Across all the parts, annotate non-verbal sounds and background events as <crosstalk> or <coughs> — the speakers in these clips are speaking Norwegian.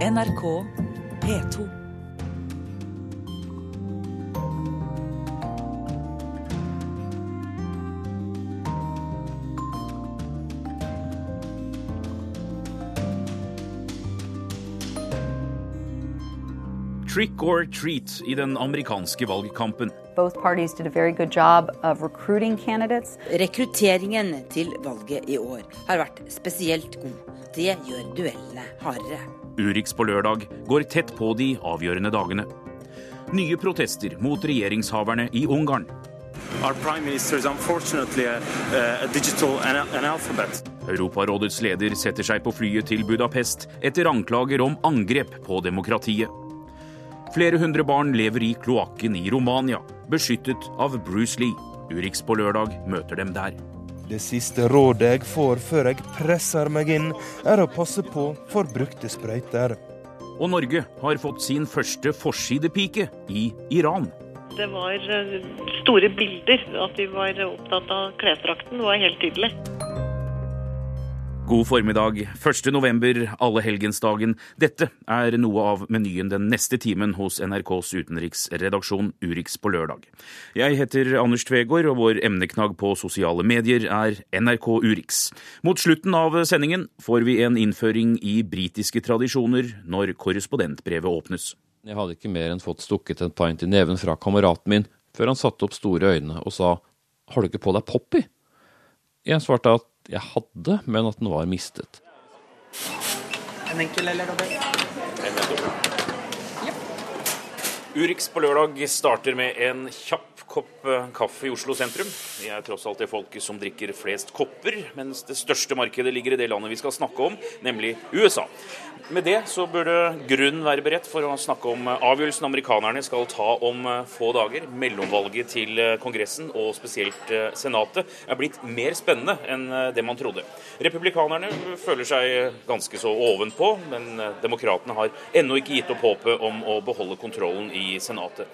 NRK P2. Trick or treat i den amerikanske valgkampen. Both parties did a very good job of recruiting candidates. Rekrutteringen til valget i år har vært spesielt god. Det gjør duellene hardere. Urix på lørdag går tett på de avgjørende dagene. Nye protester mot regjeringshaverne i Ungarn. Europarådets leder setter seg på flyet til Budapest etter anklager om angrep på demokratiet. Flere hundre barn lever i kloakken i Romania, beskyttet av Bruce Lee. Urix på lørdag møter dem der. Det siste rådet jeg får før jeg presser meg inn, er å passe på for brukte sprøyter. Og Norge har fått sin første forsidepike i Iran. Det var eh, store bilder. At de var opptatt av klesdrakten, var helt tydelig. God formiddag. 1. november, allehelgensdagen. Dette er noe av menyen den neste timen hos NRKs utenriksredaksjon Urix på lørdag. Jeg heter Anders Tvegård, og vår emneknagg på sosiale medier er NRK Urix. Mot slutten av sendingen får vi en innføring i britiske tradisjoner når korrespondentbrevet åpnes. Jeg hadde ikke mer enn fått stukket en pint i neven fra kameraten min, før han satte opp store øyne og sa har du ikke på deg Poppy? Jeg svarte at jeg hadde, men at den var mistet. En enkel eller dobbel? Urix på lørdag starter med en kjapp kopp eh, kaffe i Oslo sentrum. Vi er tross alt det folket som drikker flest kopper, mens det største markedet ligger i det landet vi skal snakke om, nemlig USA. Med det så burde grunn være beredt for å snakke om avgjørelsen amerikanerne skal ta om eh, få dager. Mellomvalget til eh, Kongressen, og spesielt Senatet, er blitt mer spennende enn det man trodde. Republikanerne føler seg ganske så ovenpå, men demokratene har ennå ikke gitt opp håpet om å beholde kontrollen i Senatet.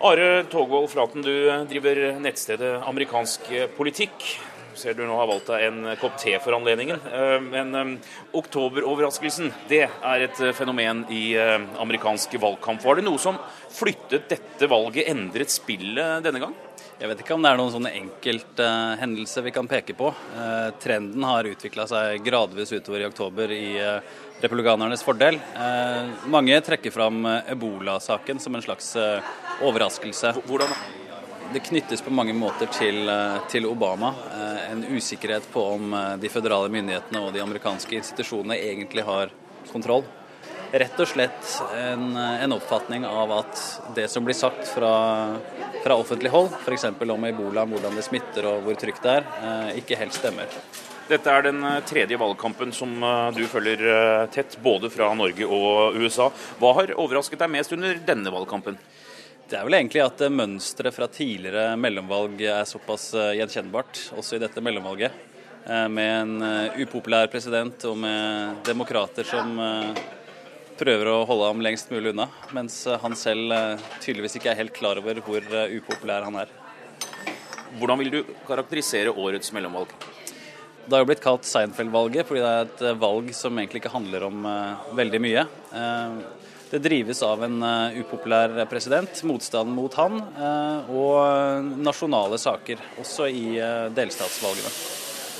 Are Togvold Flaten, du driver nettstedet Amerikansk politikk. Ser du nå har valgt deg en kopp te for anledningen. Eh, men oktoberoverraskelsen, det er et fenomen i amerikansk valgkamp. Var det noe som flyttet dette valget, endret spillet denne gang? Jeg vet ikke om det er noen sånne enkelthendelser vi kan peke på. Trenden har utvikla seg gradvis utover i oktober i republikanernes fordel. Eh, mange trekker fram ebolasaken ebola-saken som en slags eh, overraskelse. Hvordan? Det knyttes på mange måter til, til, Obama. En usikkerhet på om de føderale myndighetene og de amerikanske institusjonene egentlig har kontroll. Rett og slett en, en oppfatning av at det som blir sagt fra, fra offentlig hold, f.eks. om ebola, hvordan det smitter og hvor trygt det er, ikke helt stemmer. Dette er den eh, tredje valgkampen som eh, du følger eh, tett, både fra Norge og USA. Hva har overrasket deg mest under denne valgkampen? Det er vel egentlig at mønsteret fra tidligere mellomvalg er såpass gjenkjennbart, også i dette mellomvalget. Med en upopulær president og med demokrater som prøver å holde ham lengst mulig unna. Mens han selv tydeligvis ikke er helt klar over hvor upopulær han er. Hvordan vil du karakterisere årets mellomvalg? Det har jo blitt kalt Seinfeld-valget fordi det er et eh, valg som egentlig ikke handler om uh, veldig mye. Uh, det drives av en upopulær president, motstanden mot han, og nasjonale saker, også i delstatsvalgene.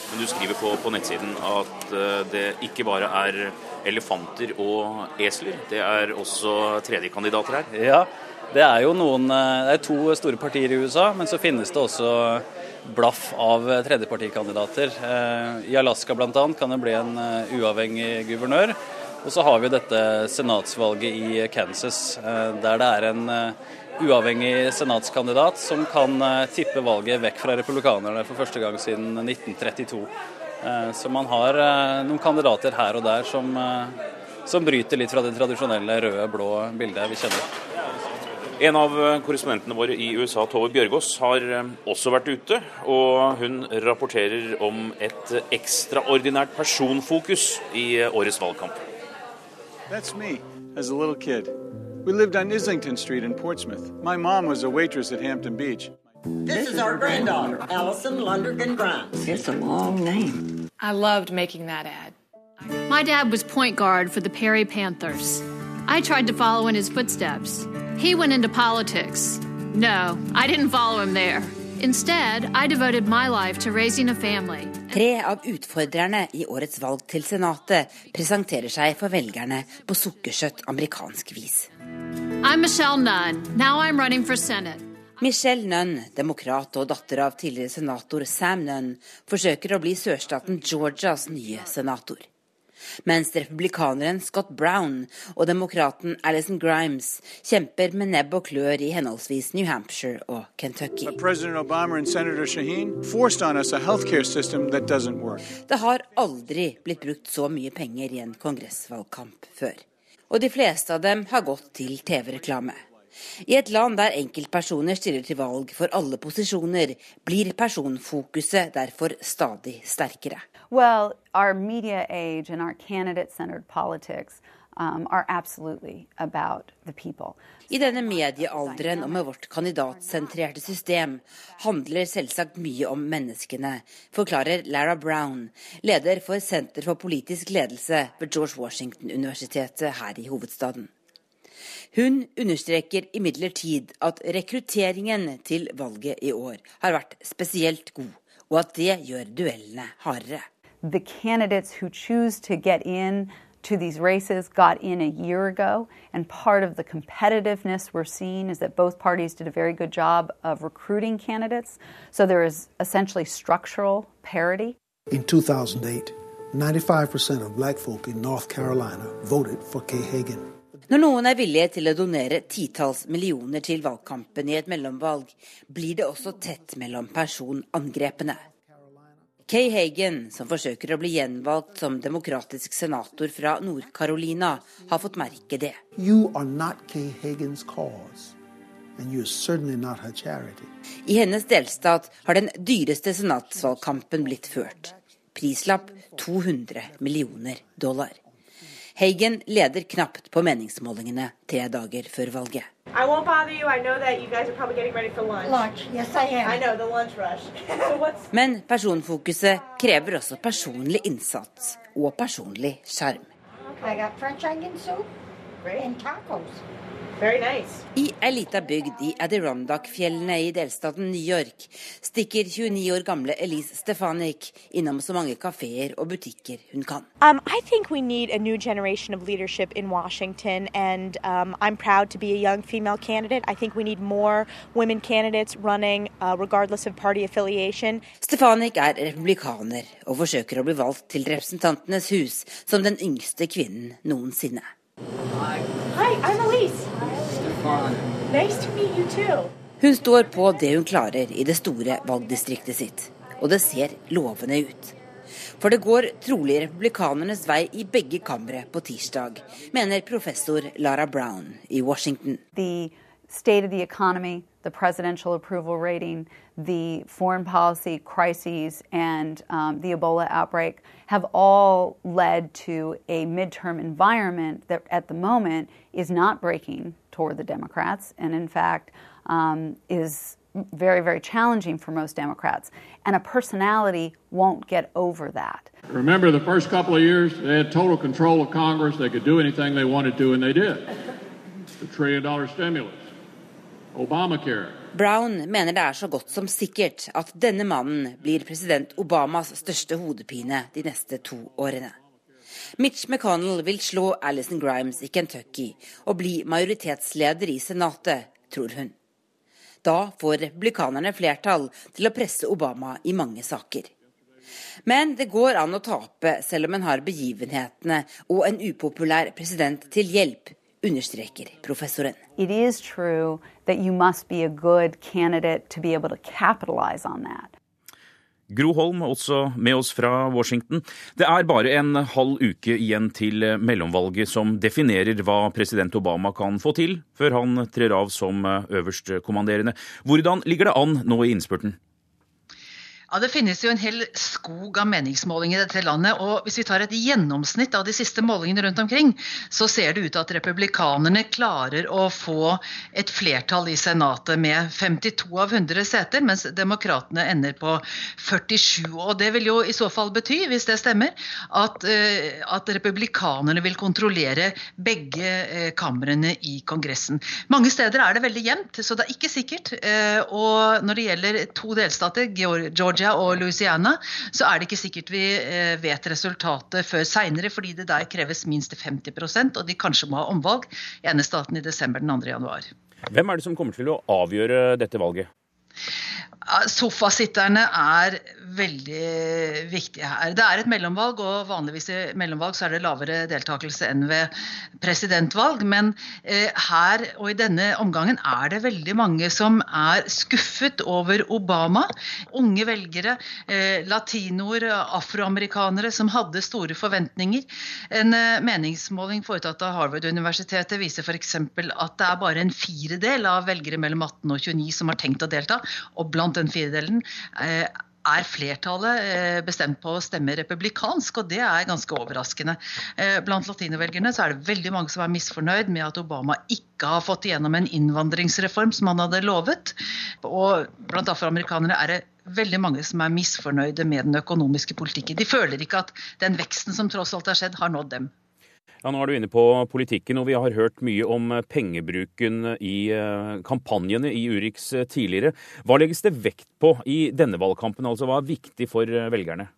Men Du skriver på, på nettsiden at det ikke bare er elefanter og esler, det er også tredjekandidater her? Ja, det er jo noen, det er to store partier i USA, men så finnes det også blaff av tredjepartikandidater. Eh, I Alaska bl.a. kan det bli en eh, uavhengig guvernør. Og så har vi dette senatsvalget i Kansas, eh, der det er en uavhengig senatskandidat som kan tippe valget vekk fra republikanerne for første gang siden 1932. Så man har noen kandidater her og der som, som bryter litt fra det tradisjonelle røde-blå bildet vi kjenner. En av eh, korrespondentene våre i USA, Tove Bjørgaas, har eh, også vært ute. Og hun rapporterer om et ekstraordinært personfokus i eh, årets valgkamp. That's me, as a little kid. We lived on Islington Street in Portsmouth. My mom was a waitress at Hampton Beach. This is our granddaughter, Allison Lundergan Grimes. It's a long name. I loved making that ad. My dad was point guard for the Perry Panthers. I tried to follow in his footsteps. He went into politics. No, I didn't follow him there. Instead, I devoted my life to raising a family. Tre av utfordrerne i årets valg til Senatet presenterer seg for velgerne på sukkersøtt amerikansk vis. I'm Michelle Nunn. Now I'm running for Senate. Michelle Nunn, demokrat og datter av tidligere senator Sam Nunn, forsøker å bli sørstaten Georgias nye senator. Mens republikaneren Scott Brown og demokraten Alison Grimes kjemper med nebb og klør i henholdsvis New Hampshire og Kentucky. Det har aldri blitt brukt så mye penger i en kongressvalgkamp før. Og de fleste av dem har gått til TV-reklame. I et land der enkeltpersoner stiller til valg for alle posisjoner, blir personfokuset derfor stadig sterkere. Well, our media age and our candidate-centered politics um. I denne mediealderen og med vårt kandidatsentrerte system handler selvsagt mye om menneskene, forklarer Lara Brown, leder for Senter for politisk ledelse ved George Washington-universitetet her i hovedstaden. Hun understreker imidlertid at rekrutteringen til valget i år har vært spesielt god, og at det gjør duellene hardere. The candidates who choose to get in to these races got in a year ago, and part of the competitiveness we're seeing is that both parties did a very good job of recruiting candidates. So there is essentially structural parity. In 2008, 95% of black folk in North Carolina voted for Kay Hagan. Når noen er villige til å donere titalls millioner til valgkampen i et mellomvalg, blir det også tett mellom personangrepene. Kay Hagen, som forsøker å bli gjenvalgt som demokratisk senator fra Nord-Carolina, har fått merke det. I hennes delstat har den dyreste senatsvalgkampen blitt ført. Prislapp 200 millioner dollar. Hagen leder knapt på meningsmålingene tre dager før valget. Men personfokuset krever også personlig innsats og personlig skjerm. Okay, Nice. I ei lita bygd i Adirondack-fjellene i delstaten New York stikker 29 år gamle Elise Stefanik innom så mange kafeer og butikker hun kan. Um, I think we need a new generation of leadership in Washington, and um, I'm proud to be a young female candidate. I think we need more women candidates running, uh, regardless of party affiliation. Stefanik er republikaner og forsøker å bli valgt til Representantenes hus som den yngste kvinnen noensinne. Hi, I'm Elise. Hun står på det hun klarer i det store valgdistriktet sitt, og det ser lovende ut. For det går trolig republikanernes vei i begge kamre på tirsdag, mener professor Lara Brown i Washington. The state of the economy, the presidential approval rating, the foreign policy crises, and um, the Ebola outbreak have all led to a midterm environment that at the moment is not breaking toward the Democrats, and in fact um, is very, very challenging for most Democrats. And a personality won't get over that. Remember, the first couple of years, they had total control of Congress. They could do anything they wanted to, and they did. The trillion dollar stimulus, Obamacare. Brown mener det er så godt som sikkert at denne mannen blir president Obamas største hodepine de neste to årene. Mitch McConnell vil slå Alison Grimes i Kentucky og bli majoritetsleder i Senatet, tror hun. Da får republikanerne flertall til å presse Obama i mange saker. Men det går an å tape selv om en har begivenhetene og en upopulær president til hjelp, understreker professoren. It is true that you must be a good candidate to be able to capitalize on that. Gro Holm, også med oss fra Washington. Det er bare en halv uke igjen til mellomvalget som definerer hva president Obama kan få til før han trer av som øverstkommanderende. Hvordan ligger det an nå i innspurten? Ja, Det finnes jo en hel skog av meningsmålinger i dette landet. og Hvis vi tar et gjennomsnitt av de siste målingene rundt omkring, så ser det ut til at republikanerne klarer å få et flertall i Senatet med 52 av 100 seter, mens demokratene ender på 47. og Det vil jo i så fall bety, hvis det stemmer, at, eh, at republikanerne vil kontrollere begge eh, kamrene i Kongressen. Mange steder er det veldig jevnt, så det er ikke sikkert. Eh, og når det gjelder to delstater, Georgia Georgia og Louisiana, så er det ikke sikkert vi eh, vet resultatet før seinere, fordi det der kreves minst 50% og de kanskje må ha omvalg ene staten i desember den 2. januar. Hvem er det som kommer til å avgjøre dette valget? Sofasitterne er veldig viktige her. Det er et mellomvalg, og vanligvis i mellomvalg så er det lavere deltakelse enn ved presidentvalg. Men eh, her og i denne omgangen er det veldig mange som er skuffet over Obama. Unge velgere, eh, latinoer, afroamerikanere som hadde store forventninger. En eh, meningsmåling foretatt av Harvard-universitetet viser f.eks. at det er bare en firedel av velgere mellom 18 og 29 som har tenkt å delta. Og blant den firedelen, eh, er flertallet eh, bestemt på å stemme republikansk, og det er ganske overraskende. Eh, blant latinovelgerne så er det veldig mange som er misfornøyd med at Obama ikke har fått igjennom en innvandringsreform som han hadde lovet. Og blant afroamerikanere er det veldig mange som er misfornøyde med den økonomiske politikken. De føler ikke at den veksten som tross alt har skjedd, har nådd dem. Ja, Nå er du inne på politikken, og vi har hørt mye om pengebruken i eh, kampanjene i Urix eh, tidligere. Hva legges det vekt på i denne valgkampen? Altså, Hva er viktig for eh, velgerne?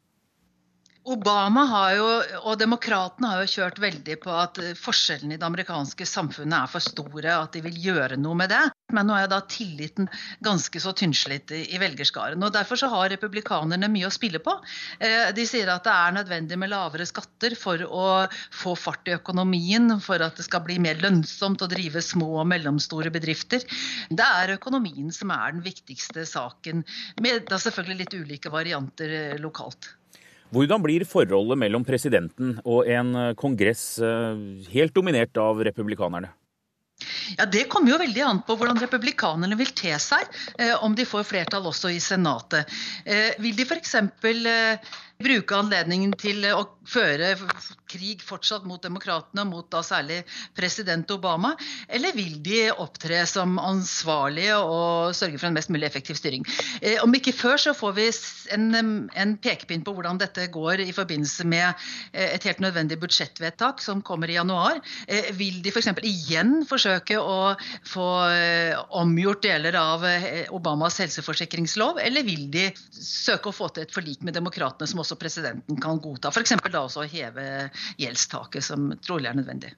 Obama jo, og demokratene har jo kjørt veldig på at forskjellene i det amerikanske samfunnet er for store, at de vil gjøre noe med det. Men nå er da tilliten ganske så tynnslitt i velgerskaren. og Derfor så har republikanerne mye å spille på. Eh, de sier at det er nødvendig med lavere skatter for å få fart i økonomien, for at det skal bli mer lønnsomt å drive små og mellomstore bedrifter. Det er økonomien som er den viktigste saken, med da selvfølgelig litt ulike varianter eh, lokalt. Hvordan blir forholdet mellom presidenten og en eh, kongress helt dominert av republikanerne? Ja, Det kommer jo veldig an på hvordan republikanerne vil te seg, eh, om de får flertall også i Senatet. Eh, vil de f.eks. Eh, bruke anledningen til å føre krig fortsatt mot demokratene, mot da særlig president Obama? Eller vil de opptre som ansvarlige og sørge for en mest mulig effektiv styring? Eh, om ikke før så får vi en, en pekepinn på hvordan dette går i forbindelse med eh, et helt nødvendig budsjettvedtak som kommer i januar. Eh, vil de f.eks. For igjen forsøke å få omgjort deler av Obamas helseforsikringslov, eller vil de søke å få til et forlik med demokratene, som også presidenten kan godta? F.eks. da også å heve gjeldstaket, som trolig er nødvendig.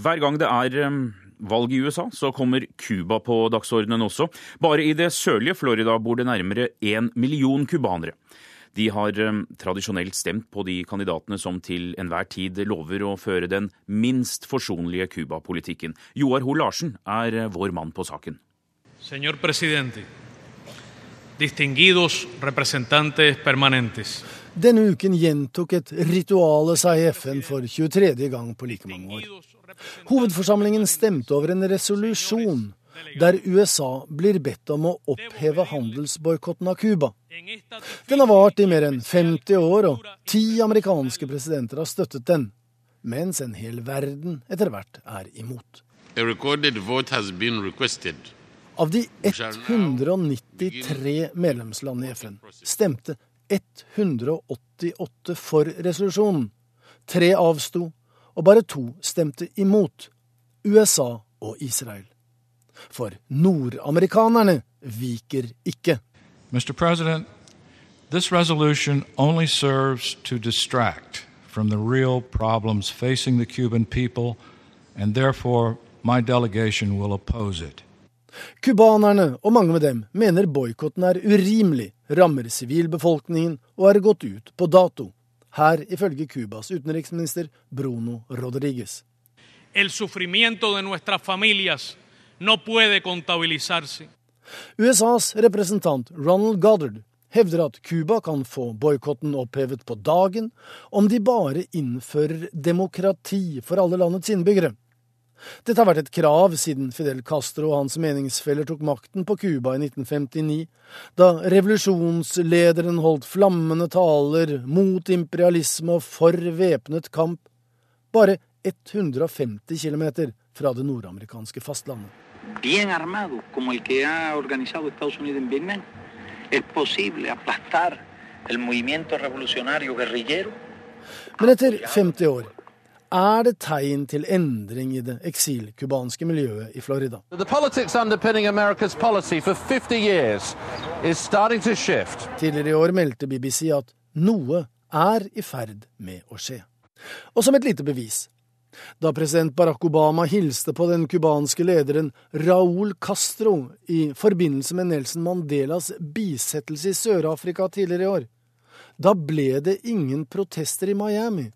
Hver gang det er um, valg i USA, så kommer Cuba på dagsordenen også. Bare i det sørlige Florida bor det nærmere én million cubanere. De har um, tradisjonelt stemt på de kandidatene som til enhver tid lover å føre den minst forsonlige Cuba-politikken. Joar Hoel Larsen er uh, vår mann på saken. Senor presidente, distinguidos representantes permanentes. Denne uken gjentok et rituale seg i FN for 23. gang på like mange år. Hovedforsamlingen stemte over en resolusjon der USA blir bedt om å oppheve handelsboikotten av Cuba. Den har vart i mer enn 50 år, og ti amerikanske presidenter har støttet den, mens en hel verden etter hvert er imot. Av de 193 medlemslandene i FN stemte 188 for resolusjonen. Tre avsto, og bare to stemte imot. USA og Israel. For nordamerikanerne viker ikke. Mr. President, this resolution only serves to distract from the real problems facing the Cuban people, and therefore my delegation will oppose it. Cubanerne, og mange med dem, mener boikotten er urimelig, rammer sivilbefolkningen og er gått ut på dato. Her ifølge Cubas utenriksminister Bruno Rodriguez. El sufrimiento de nuestras familias no puede contabilizarse. USAs representant Ronald Goddard hevder at Cuba kan få boikotten opphevet på dagen om de bare innfører demokrati for alle landets innbyggere. Dette har vært et krav siden Fidel Castro og hans meningsfeller tok makten på Cuba i 1959, da revolusjonslederen holdt flammende taler mot imperialisme og for væpnet kamp, bare 150 km fra det nordamerikanske fastlandet. Bien armado, como el que ha organizado Estados Unidos en Vietnam, es posible aplastar el movimiento revolucionario guerrillero. Men etter 50 år er det tegn til endring i det eksilcubanske miljøet i Florida. The politics underpinning America's policy for 50 years is starting to shift. Tidligere i år meldte BBC at noe er i ferd med å skje. Og som et lite bevis da president Barack Obama hilste på den cubanske lederen Raúl Castro i forbindelse med Nelson Mandelas bisettelse i Sør-Afrika tidligere i år. Da ble det ingen protester i Miami.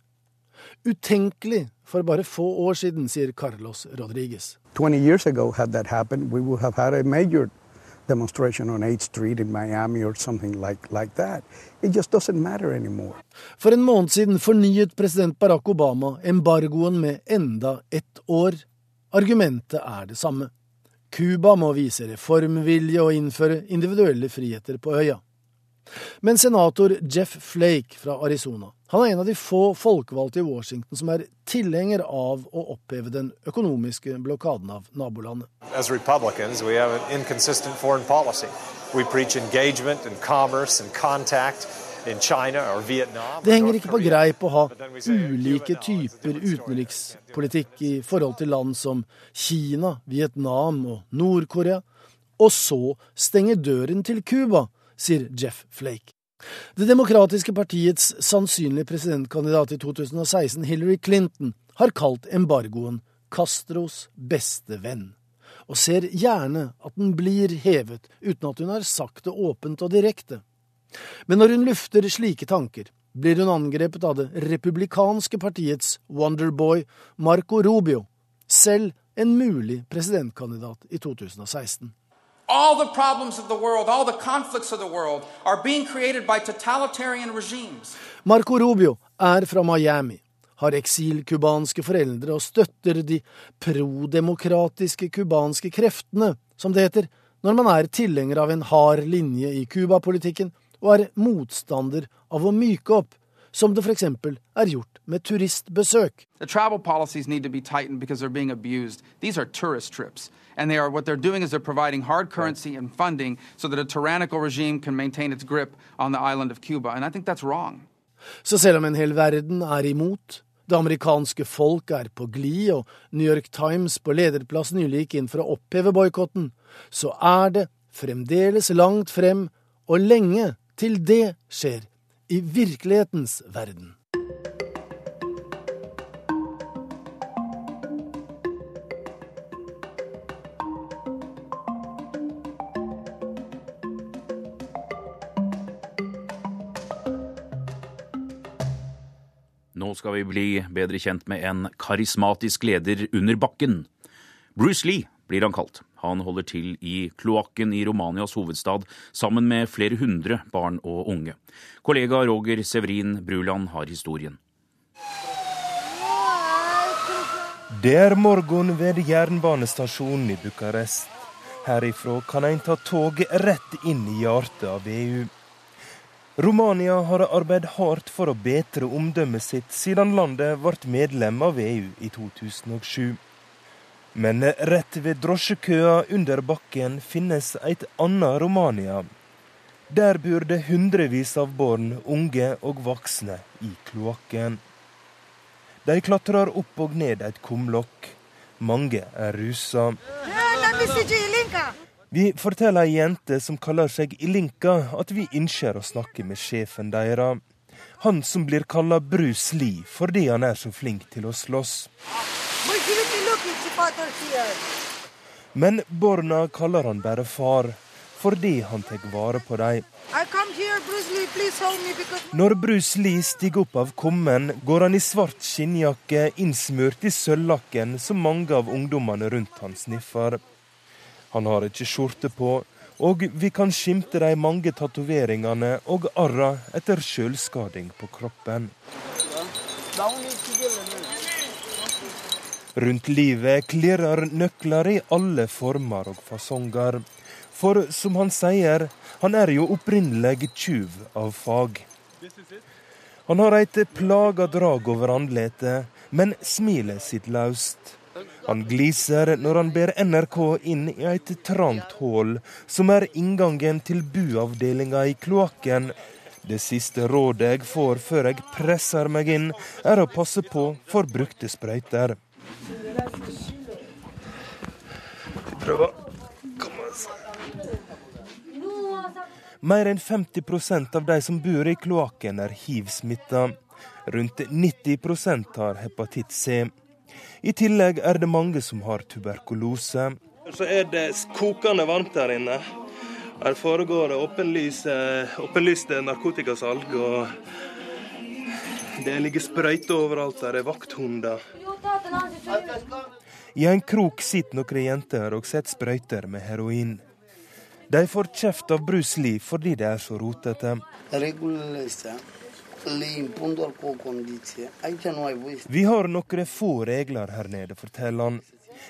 Utenkelig for bare få år siden, sier Carlos Rodriguez. 20 years ago, had that happened, we would have had a major demonstration on 8th Street in Miami or something like, like that. It just doesn't matter anymore. For en måned siden fornyet president Barack Obama embargoen med enda ett år. Argumentet er det samme. Cuba må vise reformvilje og innføre individuelle friheter på øya. Men senator Jeff Flake fra Arizona han er en av de få folkevalgte i Washington som er tilhenger av å oppheve den økonomiske blokaden av nabolandet. As Republicans, we have an inconsistent foreign policy. We preach engagement and commerce and contact Vietnam. Det henger ikke på greip å ha ulike typer utenrikspolitikk i forhold til land som Kina, Vietnam og Nord-Korea, og så stenge døren til Cuba, sier Jeff Flake. Det demokratiske partiets sannsynlige presidentkandidat i 2016, Hillary Clinton, har kalt embargoen Castros beste venn, og ser gjerne at den blir hevet uten at hun har sagt det åpent og direkte. Men når hun lufter slike tanker, blir hun angrepet av det republikanske partiets Wonderboy Marco Rubio, selv en mulig presidentkandidat i 2016. All the problems of the world, all the conflicts of the world, are being created by totalitarian regimes. Marco Rubio er fra Miami, har eksilcubanske foreldre og støtter de prodemokratiske cubanske kreftene, som det heter, når man er tilhenger av en hard linje i Cuba-politikken og er motstander av å myke opp, som det f.eks. er gjort med turistbesøk. The travel policies need to be tightened because they're being abused. These are tourist trips. And they are what they're doing is they're providing hard currency and funding so that a tyrannical regime can maintain its grip on the island of Cuba. And I think that's wrong. Så selv om en hel verden er imot, det amerikanske folk er på glid, og New York Times på lederplass nylig gikk inn for å oppheve boikotten, så er det fremdeles langt frem, og lenge til det skjer i virkelighetens verden. Nå skal vi bli bedre kjent med en karismatisk leder under bakken. Bruce Lee blir han kalt. Han holder til i kloakken i Romanias hovedstad sammen med flere hundre barn og unge. Kollega Roger Severin Bruland har historien. Det er morgen ved jernbanestasjonen i Bucarest. Herifra kan en ta toget rett inn i hjertet av EU. Romania har arbeidet hardt for å bedre omdømmet sitt siden landet ble medlem av EU i 2007. Men rett ved drosjekøa under bakken finnes et annet Romania. Der bor det hundrevis av barn, unge og voksne i kloakken. De klatrer opp og ned et kumlokk. Mange er rusa. Vi forteller ei jente som kaller seg Ilinka, at vi ønsker å snakke med sjefen deres. Han som blir kalla Bruce Lee fordi han er så flink til å slåss. Men barna kaller han bare far, fordi han tar vare på dem. Når Bruce Lee stiger opp av kummen, går han i svart skinnjakke innsmurt i sølvlakken som mange av ungdommene rundt han sniffer. Han har ikke skjorte på, og vi kan skimte de mange tatoveringene og arra etter sjølskading på kroppen. Rundt livet klirrer nøkler i alle former og fasonger. For som han sier, han er jo opprinnelig tjuv av fag. Han har et plaga drag over andletet, men smilet sitt løst. Han gliser når han ber NRK inn i et trangt hull, som er inngangen til buavdelinga i kloakken. Det siste rådet jeg får før jeg presser meg inn, er å passe på for brukte sprøyter. Prøver. Mer enn 50% av de som bor i kloakken er hiv-smitta. Rundt 90% har hepatitt C. I tillegg er det mange som har tuberkulose. Så er det kokende varmt der inne. Her foregår det åpenlyste narkotikasalg. og Det ligger sprøyter overalt. Der er vakthunder. I en krok sitter noen jenter og setter sprøyter med heroin. De får kjeft av Bruce Lee fordi de er så rotete. Vi har noen få regler her nede, forteller han.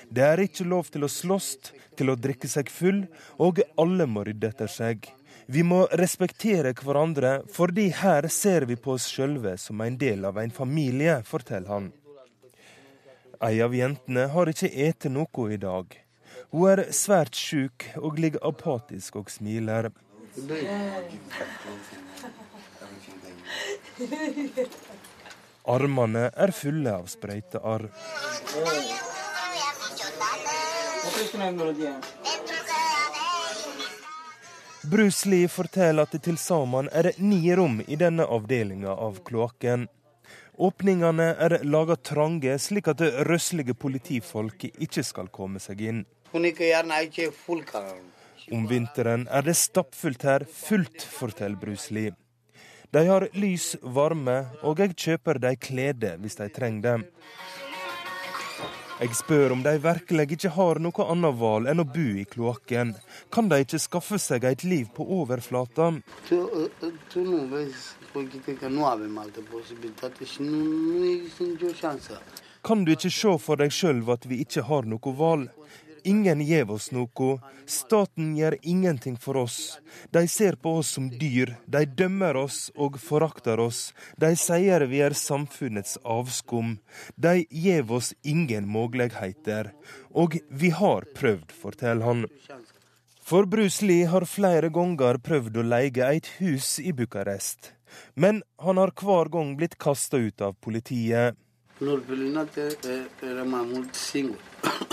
Det er ikke lov til å slåss, til å drikke seg full, og alle må rydde etter seg. Vi må respektere hverandre, fordi her ser vi på oss sjølve som en del av en familie, forteller han. Ei av jentene har ikke ete noe i dag. Hun er svært sjuk og ligger apatisk og smiler. Armene er fulle av sprøytearr. Bruce Lee forteller at det til sammen er ni rom i denne avdelinga av kloakken. Åpningene er laga trange, slik at røslige politifolk ikke skal komme seg inn. Om vinteren er det stappfullt her, fullt, forteller Bruce Lee. De har lys, varme, og jeg kjøper de klede hvis de trenger det. Jeg spør om de virkelig ikke har noe annet valg enn å bo i kloakken. Kan de ikke skaffe seg et liv på overflata? Kan du ikke se for deg sjøl at vi ikke har noe valg? Ingen gjev oss noe. Staten gjør ingenting for oss. De ser på oss som dyr. De dømmer oss og forakter oss. De sier vi er samfunnets avskum. De gjev oss ingen muligheter. Og vi har prøvd, forteller han. For Bruce Lee har flere ganger prøvd å leie et hus i Bucarest. Men han har hver gang blitt kasta ut av politiet.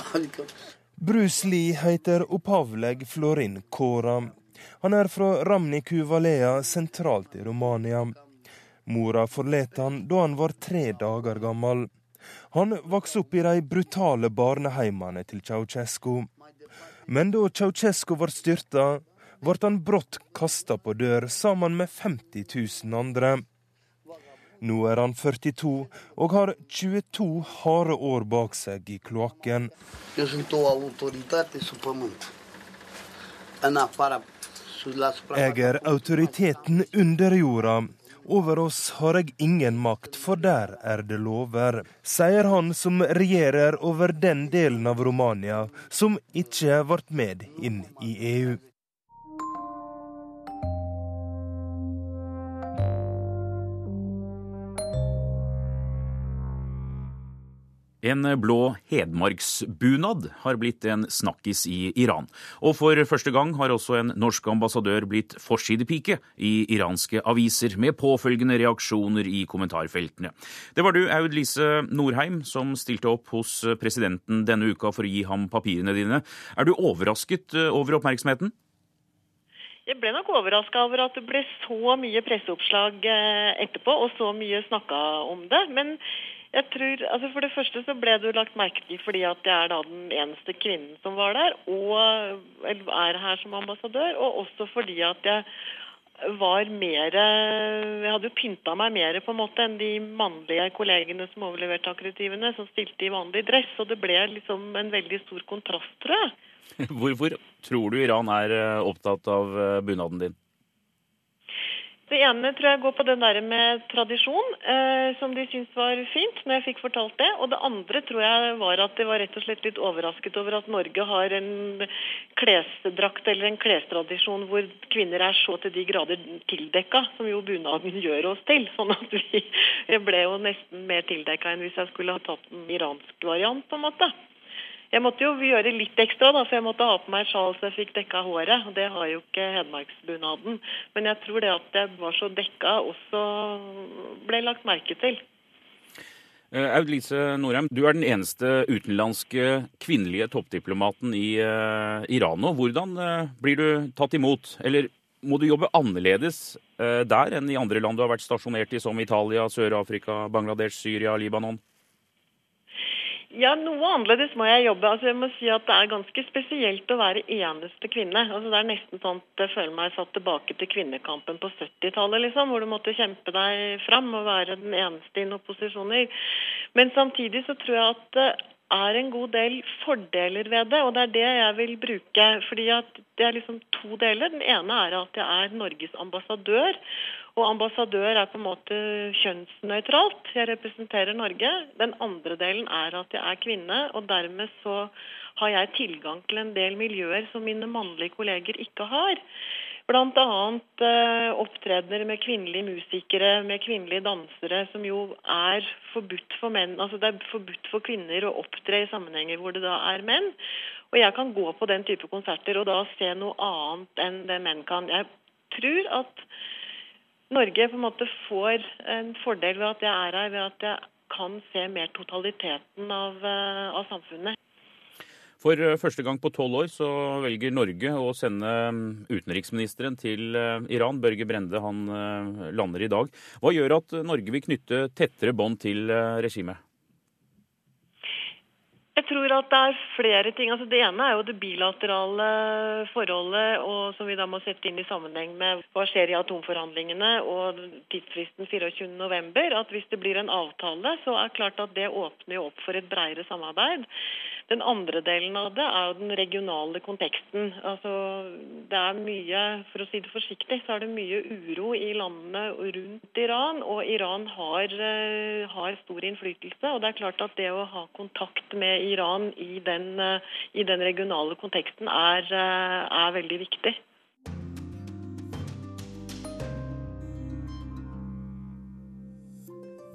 <coughs> Bruce Lee heter opphavlig Florin Kåra. Han er fra Ramniku Valea, sentralt i Romania. Mora forlot han da han var tre dager gammel. Han vokste opp i de brutale barneheimene til Ceaucescu. Men da Ceaucescu ble styrta, ble han brått kasta på dør sammen med 50 000 andre. Nå er han 42 og har 22 harde år bak seg i kloakken. Jeg er autoriteten under jorda. Over oss har jeg ingen makt, for der er det lover, sier han som regjerer over den delen av Romania som ikke ble med inn i EU. En blå hedmarksbunad har blitt en snakkis i Iran. Og for første gang har også en norsk ambassadør blitt forsidepike i iranske aviser, med påfølgende reaksjoner i kommentarfeltene. Det var du, Aud Lise Norheim, som stilte opp hos presidenten denne uka for å gi ham papirene dine. Er du overrasket over oppmerksomheten? Jeg ble nok overraska over at det ble så mye presseoppslag etterpå, og så mye snakka om det. Men jeg tror, altså For det første så ble det jo lagt merke til fordi at jeg er da den eneste kvinnen som var der, og er her som ambassadør, og også fordi at jeg var mer Jeg hadde jo pynta meg mer på en måte enn de mannlige kollegene som overleverte akkreditivene, som stilte i vanlig dress. Og det ble liksom en veldig stor kontrast, tror jeg. <laughs> Hvorfor tror du Iran er opptatt av bunaden din? Det ene tror jeg går på den der med tradisjon, eh, som de syntes var fint når jeg fikk fortalt det. Og det andre tror jeg var at de var rett og slett litt overrasket over at Norge har en klesdrakt eller en klestradisjon hvor kvinner er så til de grader tildekka, som jo bunaden gjør oss til. Sånn at vi ble jo nesten mer tildekka enn hvis jeg skulle ha tatt en iransk variant, på en måte. Jeg måtte jo gjøre litt ekstra, da, for jeg måtte ha på meg sjal så jeg fikk dekka håret. og Det har jo ikke hedmarksbunaden. Men jeg tror det at jeg var så dekka også ble lagt merke til. Eh, Aud Lise Norheim, du er den eneste utenlandske kvinnelige toppdiplomaten i uh, Iran nå. Hvordan uh, blir du tatt imot? Eller må du jobbe annerledes der enn i andre land du har vært stasjonert i, som Italia, Sør-Afrika, Bangladesh, Syria, Libanon? Ja, noe annerledes må jeg jobbe. Altså, jeg må si at Det er ganske spesielt å være eneste kvinne. Altså, det er nesten sånn at jeg føler meg satt tilbake til kvinnekampen på 70-tallet, liksom, hvor du måtte kjempe deg fram og være den eneste i noen posisjoner. Men samtidig så tror jeg at det er en god del fordeler ved det, og det er det jeg vil bruke. fordi at Det er liksom to deler. Den ene er at jeg er Norges ambassadør. Og ambassadør er på en måte kjønnsnøytralt. Jeg representerer Norge. Den andre delen er at jeg er kvinne, og dermed så har jeg tilgang til en del miljøer som mine mannlige kolleger ikke har. Bl.a. Eh, opptredener med kvinnelige musikere, med kvinnelige dansere, som jo er forbudt for menn. Altså det er forbudt for kvinner å opptre i sammenhenger hvor det da er menn. Og jeg kan gå på den type konserter og da se noe annet enn det menn kan. Jeg tror at Norge på en måte får en fordel ved at jeg er her, ved at jeg kan se mer totaliteten av, eh, av samfunnet. For eh, første gang på tolv år så velger Norge å sende mm, utenriksministeren til eh, Iran. Børge Brende han lander i dag. Hva gjør at Norge vil knytte tettere bånd til regimet? Jeg tror at det er flere ting. Altså det ene er jo det bilaterale forholdet, som vi da må sette inn i sammenheng med hva skjer i atomforhandlingene og tidsfristen 24.11. At hvis det blir en avtale, så er det klart at det åpner opp for et bredere samarbeid. Den andre delen av det er jo den regionale konteksten. Altså, det er mye, For å si det forsiktig, så er det mye uro i landene rundt Iran. Og Iran har, eh, har stor innflytelse. Og det er klart at det å ha kontakt med Iran i den, eh, i den regionale konteksten er, eh, er veldig viktig.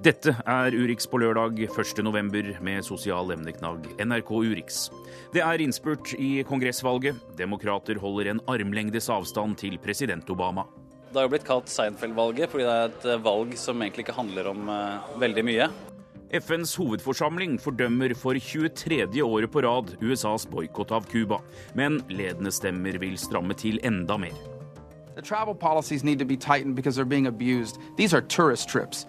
Dette er Urix på lørdag 1.11. med sosial emneknagg NRK Urix. Det er innspurt i kongressvalget. Demokrater holder en armlengdes avstand til president Obama. Det har jo blitt kalt Seinfeld-valget fordi det er et eh, valg som egentlig ikke handler om uh, veldig mye. FNs hovedforsamling fordømmer for 23. året på rad USAs boikott av Cuba. Men ledende stemmer vil stramme til enda mer. The travel policies need to be tightened because they're being abused. These are tourist trips.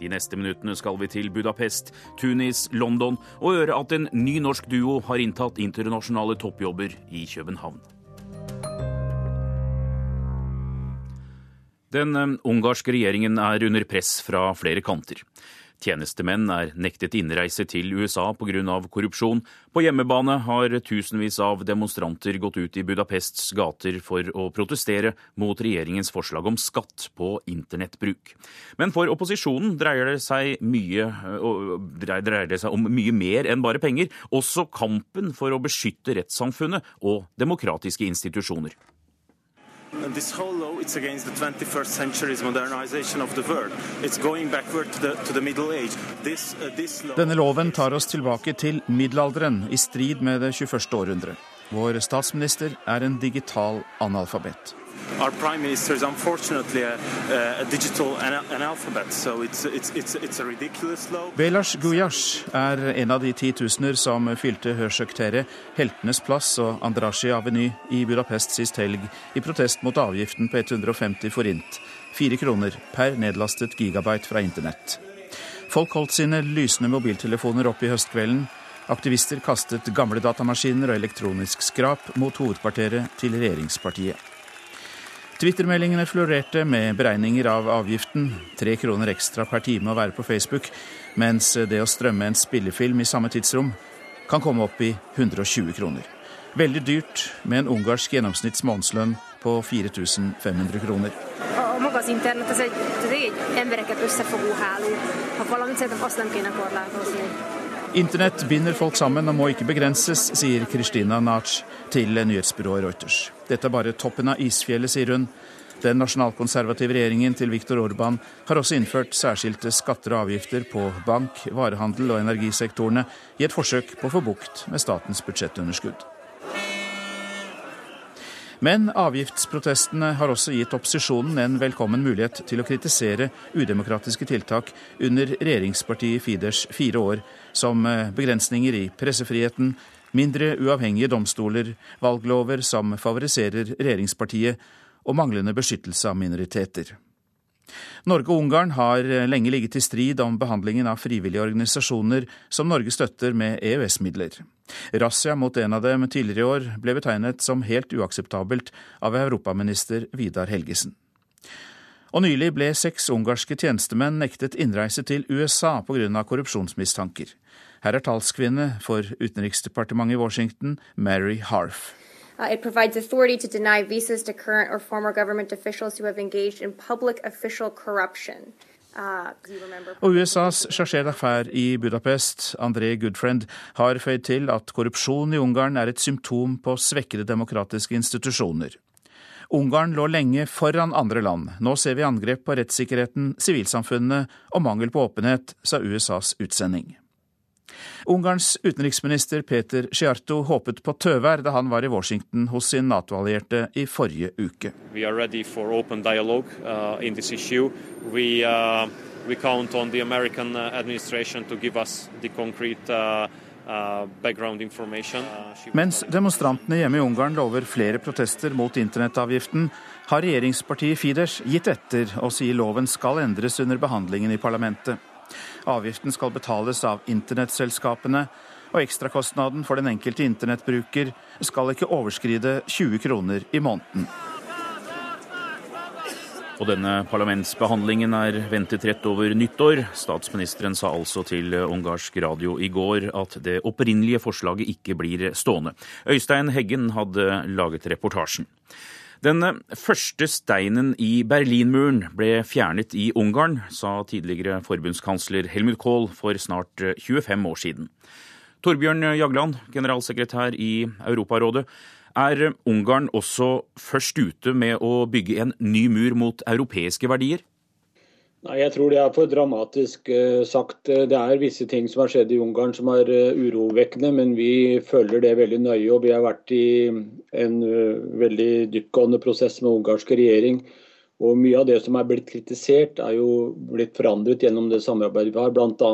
De neste minuttene skal vi til Budapest, Tunis, London og høre at en ny norsk duo har inntatt internasjonale toppjobber i København. Den eh, ungarske regjeringen er under press fra flere kanter. Tjenestemenn er nektet innreise til USA pga. korrupsjon. På hjemmebane har tusenvis av demonstranter gått ut i Budapests gater for å protestere mot regjeringens forslag om skatt på internettbruk. Men for opposisjonen dreier det seg, mye, dreier det seg om mye mer enn bare penger. Også kampen for å beskytte rettssamfunnet og demokratiske institusjoner. This whole law it's against the 21st century's modernization of the world. It's going backward to the, to the Middle Age. This, uh, this law... Denne loven tar oss tilbake til middelalderen, i strid med det 21. århundre. Vår statsminister er en digital analfabet. Our prime minister is unfortunately a, a digital analphabet, so it's, it's, it's, it's a ridiculous law. Belash Guyash er en av de titusener som fylte Hørsøktere, Heltenes plass og Andrashi Aveny i Budapest sist helg i protest mot avgiften på 150 forint, fire kroner per nedlastet gigabyte fra internett. Folk holdt sine lysende mobiltelefoner opp i høstkvelden. Aktivister kastet gamle datamaskiner og elektronisk skrap mot hovedkvarteret til regjeringspartiet. Twittermeldingene florerte med beregninger av avgiften, tre kroner ekstra per time å være på Facebook, mens det å strømme en spillefilm i samme tidsrom kan komme opp i 120 kroner. Veldig dyrt med en ungarsk gjennomsnitts månedslønn på 4500 kroner. az egy embereket összefogó háló. Ha valamit szerintem azt nem kéne korlátozni. Internett binder folk sammen og må ikke begrenses, sier Kristina Nach til nyhetsbyrået Reuters. Dette er bare toppen av isfjellet, sier hun. Den nasjonalkonservative regjeringen til Viktor Orban har også innført særskilte skatter og avgifter på bank, varehandel og energisektorene i et forsøk på å få bukt med statens budsjettunderskudd. Men avgiftsprotestene har også gitt opposisjonen en velkommen mulighet til å kritisere udemokratiske tiltak under regjeringspartiet Fidesz fire år, som eh, begrensninger i pressefriheten, mindre uavhengige domstoler, valglover som favoriserer regjeringspartiet, og manglende beskyttelse av minoriteter. Norge og Ungarn har lenge ligget i strid om behandlingen av frivillige organisasjoner som Norge støtter med EØS-midler. Razzia mot en av dem tidligere i år ble betegnet som helt uakseptabelt av europaminister Vidar Helgesen. Og nylig ble seks ungarske tjenestemenn nektet innreise til USA pga. korrupsjonsmistanker. Her er talskvinne for utenriksdepartementet i Washington, Mary Harf. Uh, it provides authority to deny visas to current or former government officials who have engaged in public official corruption. Uh, og USAs chargé d'affaires i Budapest, André Goodfriend, har føyd til at korrupsjon i Ungarn er et symptom på svekkede demokratiske institusjoner. Ungarn lå lenge foran andre land. Nå ser vi angrep på rettssikkerheten, sivilsamfunnet og mangel på åpenhet, sa USAs utsending. Ungarns utenriksminister Peter Sciarto håpet på tøvær da han var i Washington hos sin Nato-allierte i forrige uke. Vi ready for open dialogue uh, in this issue. We, uh, we count on the American uh, administration to give us the concrete uh, uh, uh Mens demonstrantene hjemme i Ungarn lover flere protester mot internettavgiften, har regjeringspartiet Fidesz gitt etter og sier loven skal endres under behandlingen i parlamentet. Avgiften skal betales av internettselskapene, og ekstrakostnaden for den enkelte internettbruker skal ikke overskride 20 kroner i måneden. Og denne parlamentsbehandlingen er ventet rett over nyttår. Statsministeren sa altså til ungarsk radio i går at det opprinnelige forslaget ikke blir stående. Øystein Heggen hadde laget reportasjen. Den første steinen i Berlinmuren ble fjernet i Ungarn, sa tidligere forbundskansler Helmut Kohl for snart 25 år siden. Torbjørn Jagland, generalsekretær i Europarådet. Er Ungarn også først ute med å bygge en ny mur mot europeiske verdier? Nei, Jeg tror det er for dramatisk uh, sagt. Det er visse ting som har skjedd i Ungarn som er uh, urovekkende, men vi følger det veldig nøye. og Vi har vært i en uh, veldig dyptgående prosess med ungarsk regjering. Og Mye av det som er blitt kritisert, er jo blitt forandret gjennom det samarbeidet vi har. Bl.a.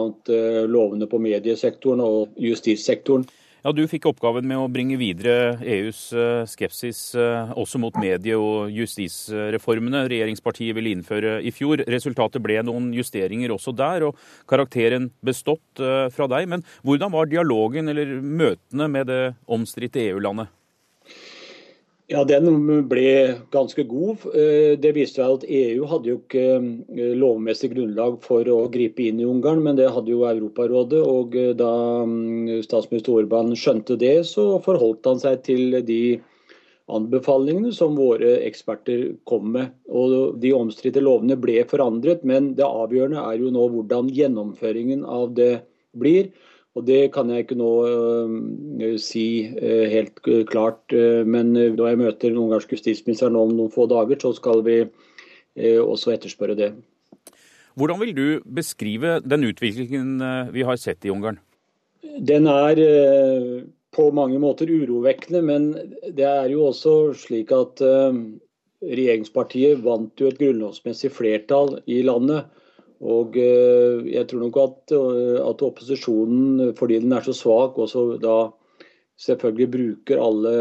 Lovene på mediesektoren og justissektoren. Ja, Du fikk oppgaven med å bringe videre EUs eh, skepsis eh, også mot medie- og justisreformene regjeringspartiet ville innføre i fjor. Resultatet ble noen justeringer også der, og karakteren bestått eh, fra deg. Men hvordan var dialogen eller møtene med det omstridte EU-landet? Ja, Den ble ganske god. Eh, det viste seg at EU hadde jo ikke eh, lovmessig grunnlag for å gripe inn i Ungarn, men det hadde jo Europarådet. og eh, Da mm, statsminister Orban skjønte det, så forholdt han seg til de anbefalingene som våre eksperter kom med. Og De omstridte lovene ble forandret, men det avgjørende er jo nå hvordan gjennomføringen av det blir. Og Det kan jeg ikke nå uh, si uh, helt klart, uh, men da jeg møter den ungarske justisministeren om noen få dager, så skal vi også etterspørre det. Hvordan vil du beskrive den utviklingen vi har sett i Ungarn? Den er på mange måter urovekkende, men det er jo også slik at regjeringspartiet vant jo et grunnlovsmessig flertall i landet. Og eh, jeg tror nok at, eh, at, opposisjonen, fordi den er så svak, også da selvfølgelig bruker alle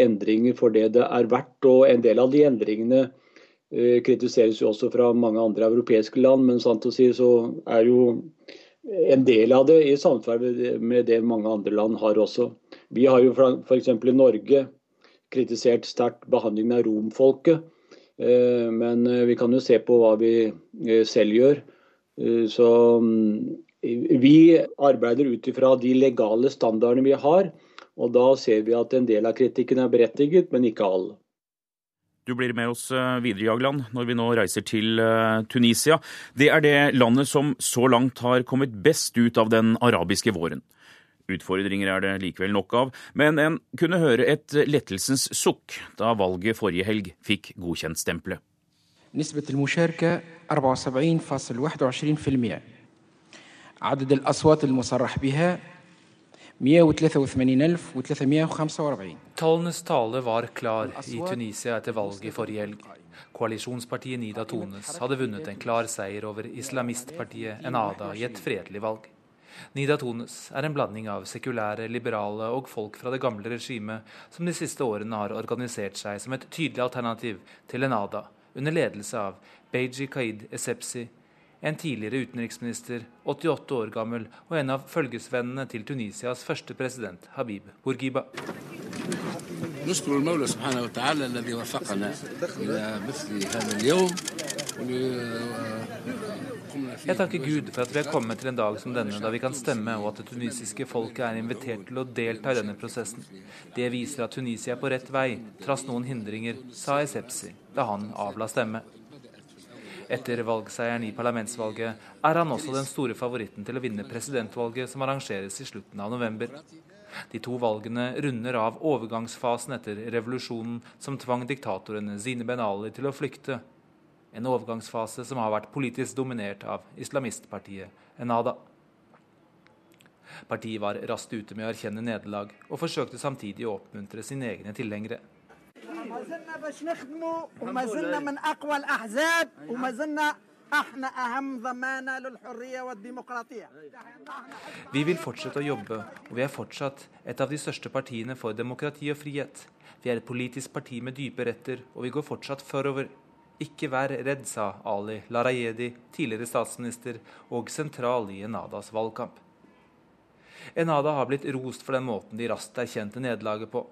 endringer for det det er verdt. Og en del av de endringene eh, kritiseres jo også fra mange andre europeiske land, men sant å si så er jo en del av det i samsvar med det mange andre land har også. Vi har jo f.eks. i Norge kritisert sterkt behandlingen av romfolket. Men vi kan jo se på hva vi selv gjør. Eh, så mm, vi arbeider ut ifra de legale standardene vi har. Og da ser vi at en del av kritikken er berettiget, men ikke all. Du blir med oss eh, videre, Jagland, når vi nå reiser til eh, Tunisia. Det er det landet som så langt har kommet best ut av den arabiske våren. Utfordringer er det likevel nok av, men en kunne høre et lettelsens sukk da valget forrige helg fikk godkjent stempelet. عدد الأصوات المصرح بها 183,345 Tallenes tale var klar i Tunisia etter valget forrige helg. Koalisjonspartiet Nida Tones hadde vunnet en klar seier over islamistpartiet Enada i et fredelig valg. Nida Tones er en blanding av sekulære, liberale og folk fra det gamle regimet som de siste årene har organisert seg som et tydelig alternativ til Enada, under ledelse av Beiji Kaid Esepsi, en tidligere utenriksminister, 88 år gammel, og en av følgesvennene til Tunisias første president, Habib Bourguiba. Jeg takker Gud for at vi er kommet til en dag som denne, da vi kan stemme, og at det tunisiske folket er invitert til å delta i denne prosessen. Det viser at Tunisia er på rett vei, trass noen hindringer, sa Esepsi da han avla stemme. Etter valgseieren i parlamentsvalget er han også den store favoritten til å vinne presidentvalget som arrangeres i slutten av november. De to valgene runder av overgangsfasen etter revolusjonen som tvang diktatorene Zine Ben Ali til å flykte en overgangsfase som har vært politisk dominert av islamistpartiet Enada. Partiet var raskt ute med å erkjenne nederlag, og forsøkte samtidig å oppmuntre sine egne tilhengere. Vi vil fortsette å jobbe, og vi er fortsatt et av de største partiene for demokrati og frihet. Vi er et politisk parti med dype retter, og vi går fortsatt forover. Ikke vær redd, sa Ali Larayedi, tidligere statsminister og sentral i Enadas valgkamp. Enada har blitt rost for den måten de raskt erkjente nederlaget på.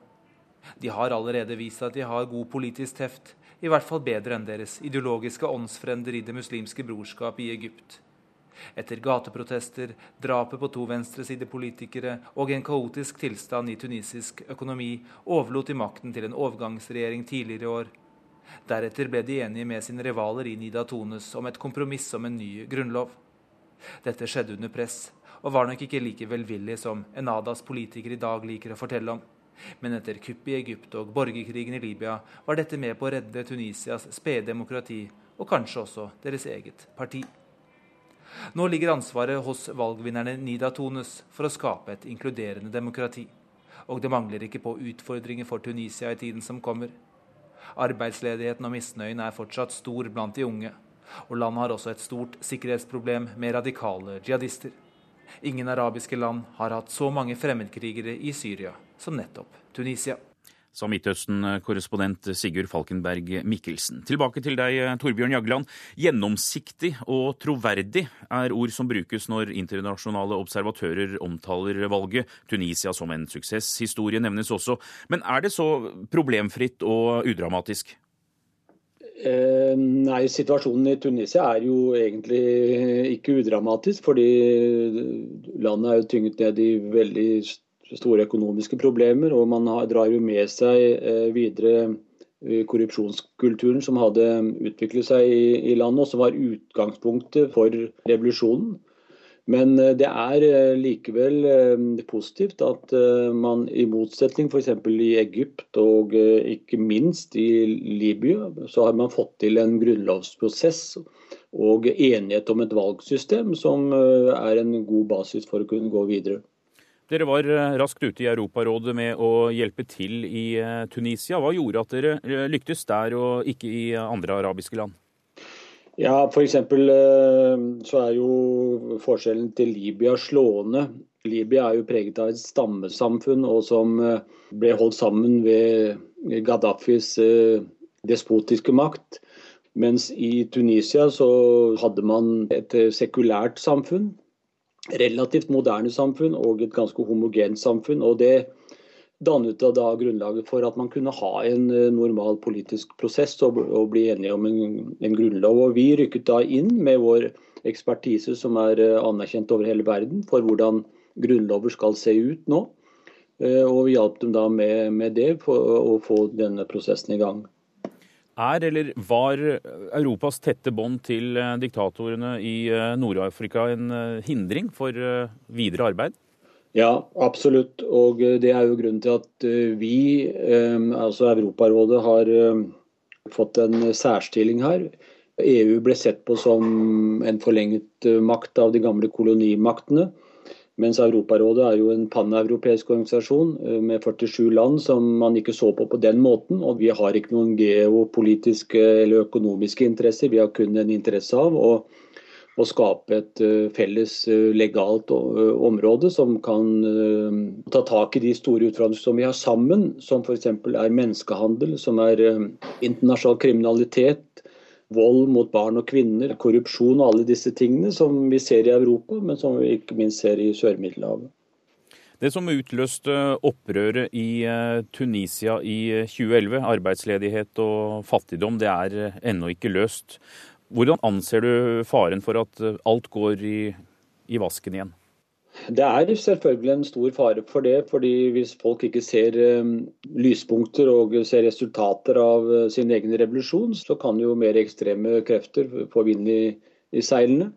De har allerede vist at de har god politisk teft, i hvert fall bedre enn deres ideologiske åndsfrender i Det muslimske brorskap i Egypt. Etter gateprotester, drapet på to venstresidepolitikere og en kaotisk tilstand i tunisisk økonomi overlot de makten til en overgangsregjering tidligere i år. Deretter ble de enige med sine rivaler i Nida Tones om et kompromiss om en ny grunnlov. Dette skjedde under press, og var nok ikke like velvillig som Enadas politikere i dag liker å fortelle om. Men etter kuppet i Egypt og borgerkrigen i Libya var dette med på å redde Tunisias spede demokrati, og kanskje også deres eget parti. Nå ligger ansvaret hos valgvinnerne Nida Tunes for å skape et inkluderende demokrati. Og det mangler ikke på utfordringer for Tunisia i tiden som kommer. Arbeidsledigheten og misnøyen er fortsatt stor blant de unge. Og landet har også et stort sikkerhetsproblem med radikale jihadister. Ingen arabiske land har hatt så mange fremmedkrigere i Syria som nettopp Tunisia. Sa Midtøsten-korrespondent Sigurd Falkenberg Mikkelsen. Tilbake til deg, Torbjørn Jagland. Gjennomsiktig og troverdig er ord som brukes når internasjonale observatører omtaler valget. Tunisia som en suksesshistorie nevnes også. Men er det så problemfritt og udramatisk? Eh, nei, situasjonen i Tunisia er jo egentlig ikke udramatisk. Fordi landet er jo tynget ned i veldig store økonomiske problemer. Og man drar jo med seg eh, videre eh, korrupsjonskulturen som hadde utviklet seg i, landet, og som var utgangspunktet for revolusjonen. Men eh, det er likevel positivt at man i motsetning f.eks. i Egypt og ikke minst i Libya, så har man fått til en grunnlovsprosess og enighet om et valgsystem som er en god basis for å kunne gå videre. Dere var eh, raskt ute i Europarådet med å hjelpe til i eh, Tunisia. Hva gjorde at dere eh, lyktes der og ikke i andre arabiske land? Ja, F.eks. så er jo forskjellen til Libya slående. Libya er jo preget av et stammesamfunn og som ble holdt sammen ved Gaddafis despotiske makt. Mens i Tunisia så hadde man et sekulært samfunn relativt moderne samfunn og et ganske homogent samfunn. og det dannet da grunnlaget for at man kunne ha en eh, normal politisk prosess og, og bli enige om en, en, grunnlov. Og Vi rykket da inn med vår ekspertise som er eh, anerkjent over hele verden for hvordan grunnlover skal se ut nå. Eh, og vi hjalp dem da med, med det for å få denne prosessen i gang. Er eller var Europas tette bånd til eh, diktatorene i eh, Nord-Afrika en eh, hindring for videre arbeid? Ja, absolutt. Og det er jo grunnen til at vi, altså Europarådet, har fått en særstilling her. EU ble sett på som en forlenget makt av de gamle kolonimaktene. Mens Europarådet er jo en paneuropeisk organisasjon eh, med 47 land som man ikke så på på den måten. Og vi har ikke noen geopolitiske eller økonomiske interesser, vi har kun en interesse av å, å skape et eh, felles eh, legalt område som kan ta tak i de store utfordringene som vi har sammen, som f.eks. er menneskehandel, som er internasjonal kriminalitet, vold mot barn og kvinner, korrupsjon og alle disse tingene som vi ser i Europa, men som vi ikke minst ser i Sør-Middelhavet. Det som utløste opprøret i eh, Tunisia i 2011, eh, arbeidsledighet og fattigdom, det er eh, ennå ikke løst. Hvordan anser du faren for at alt går i, i vasken igjen? Det er selvfølgelig en stor fare for det. fordi Hvis folk ikke ser um, lyspunkter og ser resultater av uh, sin egen revolusjon, så kan jo mer ekstreme krefter få vind i, i seilene.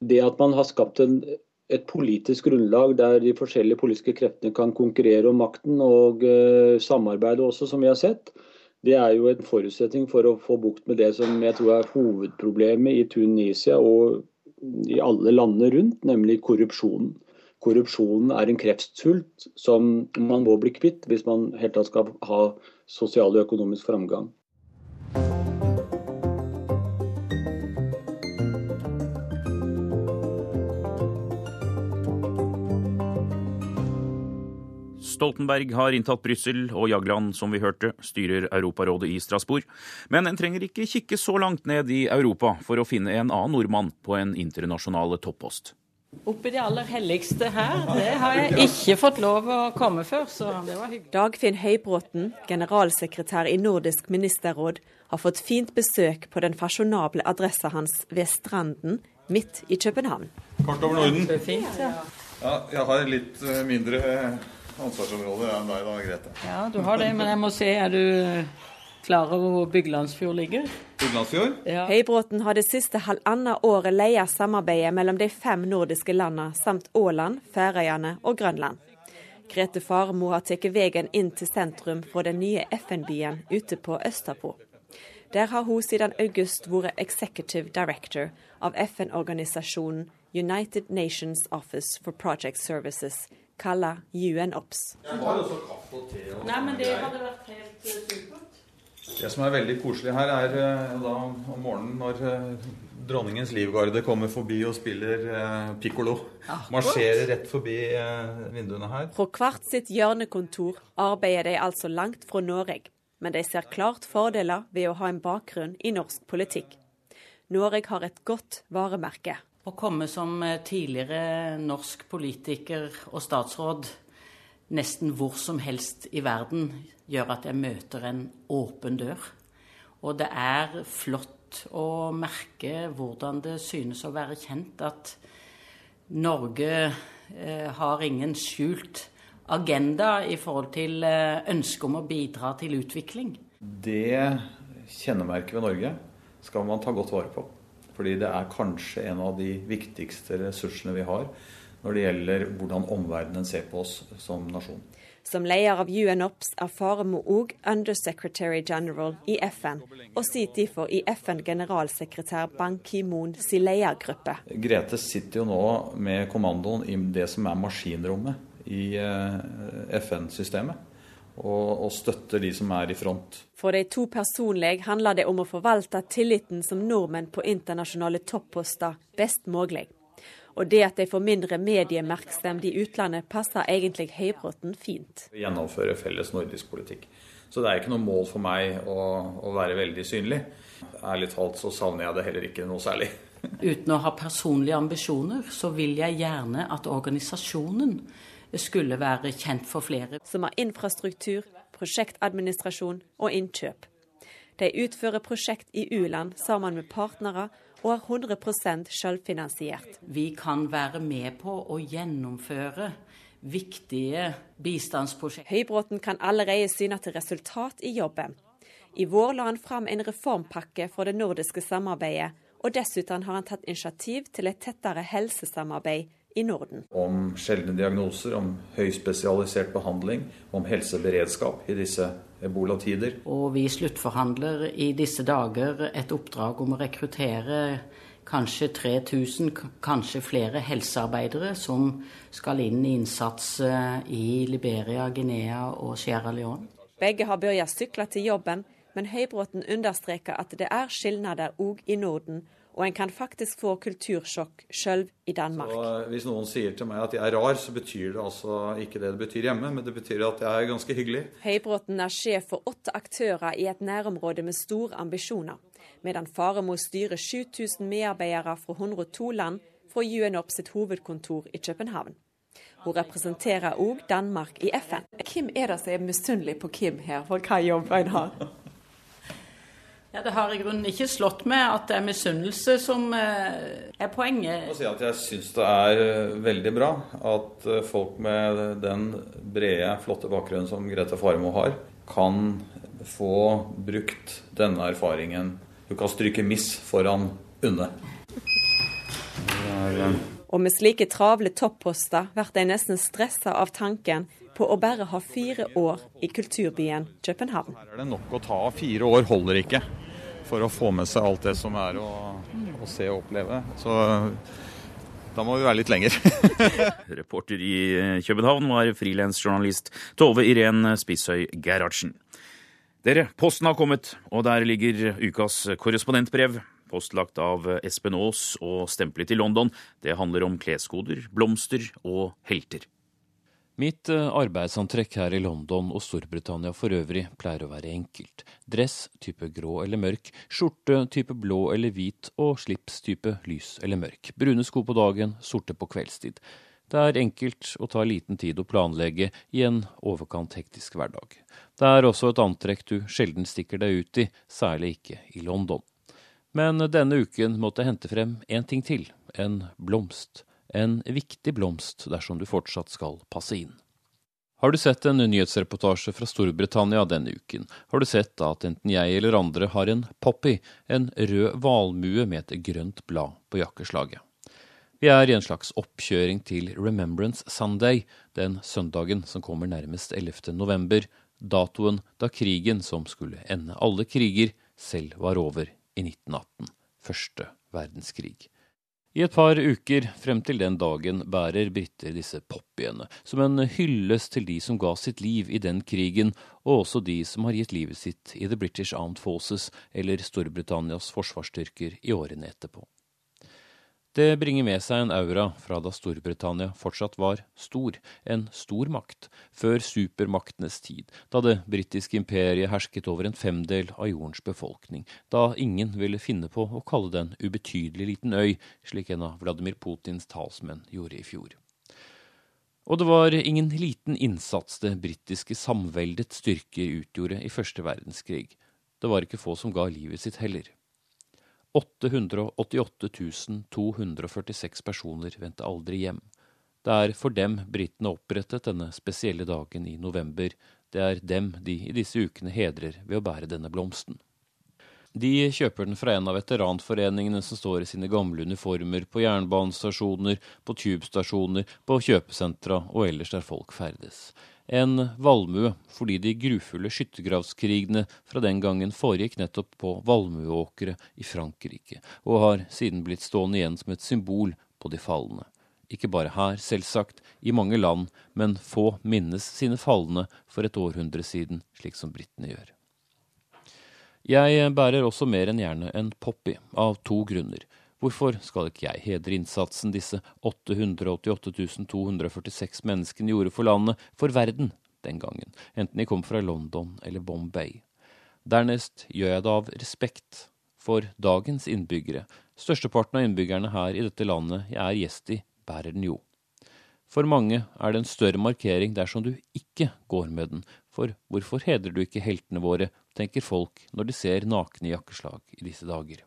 Det at man har skapt en, et politisk grunnlag der de forskjellige politiske kreftene kan konkurrere om makten og uh, samarbeide også, som vi har sett, det er jo en forutsetning for å få bukt med det som jeg tror er hovedproblemet i Tunisia og i alle landene rundt, nemlig korrupsjonen. Korrupsjonen er en kreftsvulst som man må bli kvitt hvis man helt tatt skal ha sosial og økonomisk framgang. Stoltenberg har inntatt Brussel, og Jagland, som vi hørte, styrer Europarådet i Strasbourg. Men en trenger ikke kikke så langt ned i Europa for å finne en annen nordmann på en internasjonal toppost. Oppi det aller helligste her, det har jeg ikke fått lov å komme før, så det var hyggelig. Dagfinn Høybråten, generalsekretær i Nordisk ministerråd, har fått fint besøk på den fasjonable adressa hans ved Stranden midt i København. Kart over Norden. Fint, ja. ja, jeg har litt eh, mindre ansvarsområde enn deg da, Grete. Ja, du har det, men jeg må se, er du klar over hvor Byglandsfjord ligger? Byglandsfjord? Ja. Høybråten har det siste halvannet året leia samarbeidet mellom de fem nordiske landene samt Åland, Færøyene og Grønland. Grete Farmo har tatt veien inn til sentrum fra den nye FN-byen ute på Østapå. Der har hun siden august vært executive director av FN-organisasjonen United Nations Office for Project Services, kalla UN-OPS. Nei, men det hadde vært helt eh, supert. Det som er veldig koselig her, er uh, da om morgenen når uh, dronningens livgarde kommer forbi og spiller uh, pikkolo. Marsjerer rett forbi vinduene her. Fra hvert sitt hjørnekontor arbeider de altså langt fra Norge. Men de ser klart fordeler ved å ha en bakgrunn i norsk politikk. Norge har et godt varemerke. Å komme som eh, tidligere norsk politiker og statsråd nesten hvor som helst i verden gjør at jeg møter en åpen dør. Og det er flott å merke hvordan det synes å være kjent at Norge eh, har ingen skjult agenda i forhold til eh, ønsket om å bidra til utvikling. Det kjennemerket ved Norge skal man ta godt vare på. Fordi det er kanskje en av de viktigste ressursene vi har når det gjelder hvordan omverdenen ser på oss som nasjon. Som leder av UNOPS er Faremo òg undersecretary general i FN, og sitter derfor i FN-generalsekretær Ban Ki-moon sin ledergruppe. Grete sitter jo nå med kommandoen i det som er maskinrommet i eh, FN-systemet og, og støtter de som er i front. For de to personlig handler det om å forvalte tilliten som nordmenn på internasjonale topposter best mulig. Og det at de får mindre mediemerksemd i utlandet, passer egentlig Høybråten fint. Gjennomføre felles nordisk politikk. Så det er ikke noe mål for meg å, å være veldig synlig. Ærlig talt så savner jeg det heller ikke noe særlig. Uten å ha personlige ambisjoner, så vil jeg gjerne at organisasjonen skulle være kjent for flere. Som har infrastruktur, prosjektadministrasjon og innkjøp. De utfører prosjekt i u-land sammen med partnere og er 100% selvfinansiert. Vi kan være med på å gjennomføre viktige bistandsprosjekter. Høybråten kan allerede syne til resultat i jobben. I vår la han fram en reformpakke for det nordiske samarbeidet, og dessuten har han tatt initiativ til et tettere helsesamarbeid i Norden. Om sjeldne diagnoser, om høyspesialisert behandling, om helseberedskap i disse ebolatider. Og vi sluttforhandler i disse dager et oppdrag om å rekruttere kanskje 3000, kanskje flere helsearbeidere som skal inn i innsats eh, i Liberia, Guinea og Sierra Leone. Begge har Børja sykle til jobben, men Høybråten understreker at det er skilnader òg i Norden, og en kan faktisk få kultursjokk sjøl i Danmark. Så eh, hvis noen sier til meg at jeg er rar, så betyr det altså ikke det det betyr hjemme, men det betyr at jeg er ganske hyggelig. Høybråten er sjef for åtte aktører i et nærområde med store ambisjoner, medan Faremo styrer 7000 medarbeidere fra 102 land gjøre opp sitt hovedkontor i København. Hun representerer òg Danmark i FN. Hvem er det som er misunnelig på Kim her, for hva jobb en har? <laughs> Ja, Det har i grunnen ikke slått meg at det er misunnelse som eh, er poenget. Jeg si at jeg syns det er eh, veldig bra at eh, folk med den brede, flotte bakgrunnen som Grete Faremo har, kan få brukt denne erfaringen. Du kan stryke miss foran Unne. Og med slike travle topposter blir de nesten stressa av tanken på å bare ha fire år i kulturbyen København. Her er det nok å ta. Fire år holder ikke for å få med seg alt det som er å, å se og oppleve. Så da må vi være litt lenger. <laughs> Reporter i København var frilansjournalist Tove Irén Spishøy Gerhardsen. Dere, posten har kommet, og der ligger ukas korrespondentbrev. Postlagt av Espen Aas og stemplet i London. Det handler om kleskoder, blomster og helter. Mitt eh, arbeidsantrekk her i London og Storbritannia for øvrig pleier å være enkelt. Dress type grå eller mørk, skjorte type blå eller hvit og slips type lys eller mørk. Brune sko på dagen, sorte på kveldstid. Det er enkelt og tar liten tid å planlegge i en overkant hektisk hverdag. Det er også et antrekk du sjelden stikker deg ut i, særlig ikke i London. Men denne uken måtte jeg hente frem en ting til, en blomst en viktig blomst dersom du fortsatt skal passe inn. Har du sett en nyhetsreportasje fra Storbritannia denne uken, har du sett at enten jeg eller andre har en poppy, en rød valmue med et grønt blad på jakkeslaget. Vi er i en slags oppkjøring til Remembrance Sunday, den søndagen som kommer nærmest 11. november, datoen da krigen som skulle ende alle kriger, selv var over i 1918, første verdenskrig. I et par uker frem til den dagen bærer briter disse poppyene, som en hyllest til de som ga sitt liv i den krigen, og også de som har gitt livet sitt i The British Armed Forces eller Storbritannias forsvarsstyrker i årene etterpå. Det bringer med seg en aura fra da Storbritannia fortsatt var stor, en stor makt, før supermaktenes tid, da det britiske imperiet hersket over en femdel av jordens befolkning, da ingen ville finne på å kalle det en ubetydelig liten øy, slik en av Vladimir Putins talsmenn gjorde i fjor. Og det var ingen liten innsats det britiske samveldets styrker utgjorde i første verdenskrig. Det var ikke få som ga livet sitt heller. 888 246 personer vendte aldri hjem. Det er for dem britene opprettet denne spesielle dagen i november. Det er dem de i disse ukene hedrer ved å bære denne blomsten. De kjøper den fra en av veteranforeningene som står i sine gamle uniformer på jernbanestasjoner, på tubestasjoner, på kjøpesentra og ellers der folk ferdes en valmue, fordi de grufulle skyttergravskrigene fra den gangen foregikk nettopp på valmueåkre i Frankrike, og har siden blitt stående igjen som et symbol på de falne. Ikke bare her, selvsagt, i mange land, men få minnes sine falne for et århundre siden, slik som britene gjør. Jeg bærer også mer enn gjerne en poppy, av to grunner. Hvorfor skal ikke jeg hedre innsatsen disse 888 246 menneskene gjorde for landet, for verden, den gangen, enten de kom fra London eller Bombay? Dernest gjør jeg det av respekt for dagens innbyggere. Størsteparten av innbyggerne her i dette landet jeg er gjest i, bærer den jo. For mange er det en større markering dersom du ikke går med den, for hvorfor hedrer du ikke heltene våre, tenker folk når de ser nakne jakkeslag i disse dager.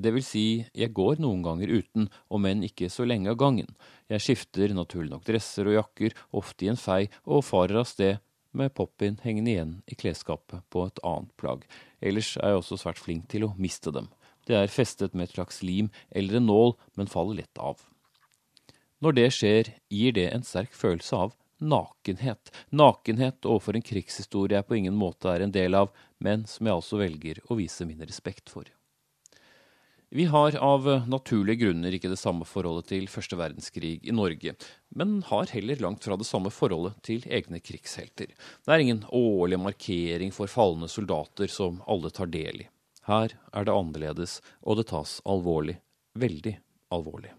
Det vil si, jeg går noen ganger uten, om enn ikke så lenge av gangen. Jeg skifter naturlig nok dresser og jakker, ofte i en fei, og farer av sted med poppin hengende igjen i klesskapet på et annet plagg. Ellers er jeg også svært flink til å miste dem. Det er festet med et slags lim eller en nål, men faller lett av. Når det skjer, gir det en sterk følelse av nakenhet. Nakenhet overfor en krigshistorie jeg på ingen måte er en del av, men som jeg altså velger å vise min respekt for. Vi har av naturlige grunner ikke det samme forholdet til første verdenskrig i Norge, men har heller langt fra det samme forholdet til egne krigshelter. Det er ingen årlig markering for falne soldater som alle tar del i. Her er det annerledes, og det tas alvorlig. Veldig alvorlig.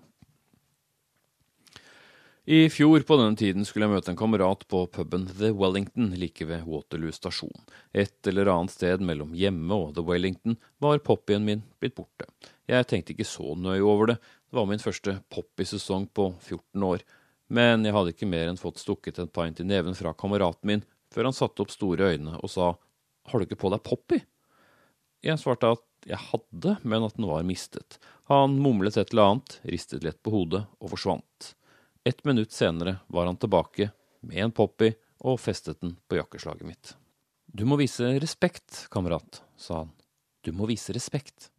I fjor på denne tiden skulle jeg møte en kamerat på puben The Wellington like ved Waterloo stasjon. Et eller annet sted mellom hjemme og The Wellington var poppyen min blitt borte. Jeg tenkte ikke så nøye over det, det var min første poppy-sesong på 14 år. Men jeg hadde ikke mer enn fått stukket en pint i neven fra kameraten min før han satte opp store øyne og sa har du ikke på deg Poppy? Jeg svarte at jeg hadde, men at den var mistet. Han mumlet et eller annet, ristet lett på hodet og forsvant. Ett minutt senere var han tilbake med en Poppy og festet den på jakkeslaget mitt. Du må vise respekt, kamerat, sa han. Du må vise respekt.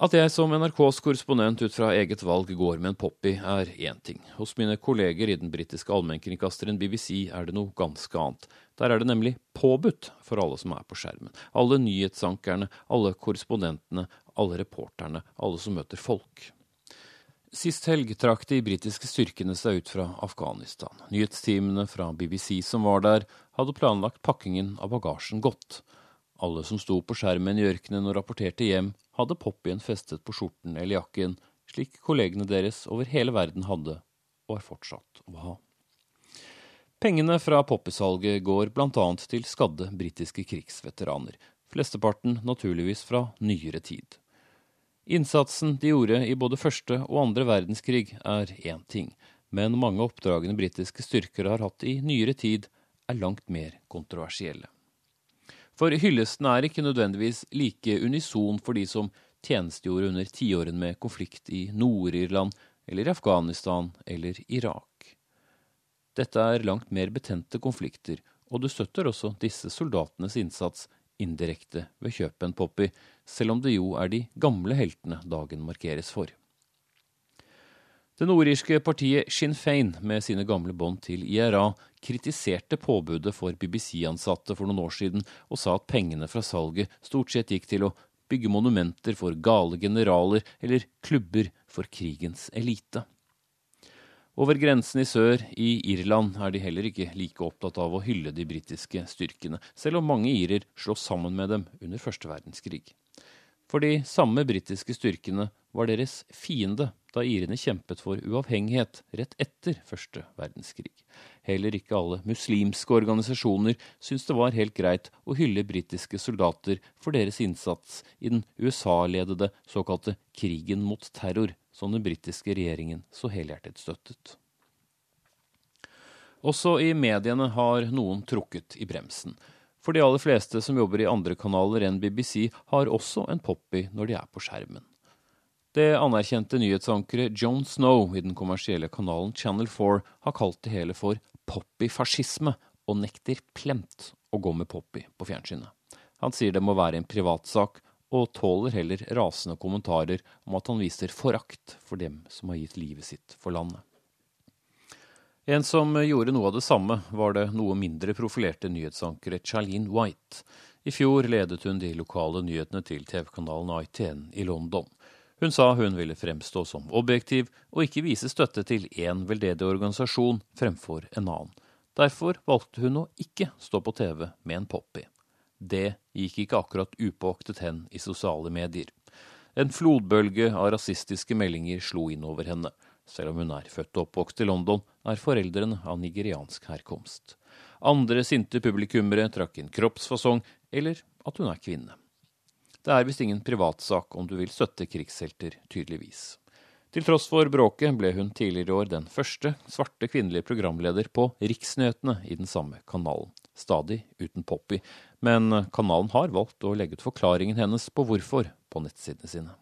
At jeg som NRKs korrespondent ut fra eget valg går med en Poppy, er én ting. Hos mine kolleger i den britiske allmennkringkasteren BBC er det noe ganske annet. Der er det nemlig påbudt for alle som er på skjermen. Alle nyhetsankerne, alle korrespondentene, alle reporterne, alle som møter folk. Sist helg trakk de britiske styrkene seg ut fra Afghanistan. Nyhetsteamene fra BBC som var der, hadde planlagt pakkingen av bagasjen godt. Alle som sto på skjermen i ørkenen og rapporterte hjem, hadde poppyen festet på skjorten eller jakken, slik kollegene deres over hele verden hadde, og er fortsatt å ha. Pengene fra poppysalget går bl.a. til skadde britiske krigsveteraner, flesteparten naturligvis fra nyere tid. Innsatsen de gjorde i både første og andre verdenskrig er én ting, men mange oppdragene britiske styrker har hatt i nyere tid, er langt mer kontroversielle. For hyllesten er ikke nødvendigvis like unison for de som tjenestegjorde under tiårene med konflikt i Nord-Irland eller Afghanistan eller Irak. Dette er langt mer betente konflikter, og du støtter også disse soldatenes innsats indirekte ved kjøpet en Poppy, selv om det jo er de gamle heltene dagen markeres for. Det nordirske partiet Sinn Fein med sine gamle bånd til IRA kritiserte påbudet for BBC-ansatte for noen år siden og sa at pengene fra salget stort sett gikk til å bygge monumenter for gale generaler eller klubber for krigens elite. Over grensen i sør, i Irland, er de heller ikke like opptatt av å hylle de britiske styrkene, selv om mange irer slåss sammen med dem under første verdenskrig. For de samme britiske styrkene var deres fiende da irene kjempet for uavhengighet rett etter første verdenskrig. Heller ikke alle muslimske organisasjoner syntes det var helt greit å hylle britiske soldater for deres innsats i den USA-ledede såkalte krigen mot terror som den britiske regjeringen så helhjertet støttet. Også i mediene har noen trukket i bremsen. For de aller fleste som jobber i andre kanaler enn BBC, har også en poppy når de er på skjermen. Det anerkjente nyhetsankeret John Snow i den kommersielle kanalen Channel 4 har kalt det hele for poppyfascisme, og nekter plemt å gå med poppy på fjernsynet. Han sier det må være en privatsak, og tåler heller rasende kommentarer om at han viser forakt for dem som har gitt livet sitt for landet. En som gjorde noe av det samme, var det noe mindre profilerte nyhetsankeret Charlene White. I fjor ledet hun de lokale nyhetene til TV-kanalen ITN i London. Hun sa hun ville fremstå som objektiv og ikke vise støtte til én veldedig organisasjon fremfor en annen. Derfor valgte hun å ikke stå på TV med en poppy. Det gikk ikke akkurat upåaktet hen i sosiale medier. En flodbølge av rasistiske meldinger slo inn over henne. Selv om hun er født og oppvokst i London, er foreldrene av nigeriansk herkomst. Andre sinte publikummere trakk inn kroppsfasong eller at hun er kvinne. Det er visst ingen privatsak om du vil støtte krigshelter, tydeligvis. Til tross for bråket ble hun tidligere i år den første svarte kvinnelige programleder på riksnyhetene i den samme kanalen stadig uten Poppy, men kanalen har valgt å legge ut forklaringen hennes på hvorfor på nettsidene sine.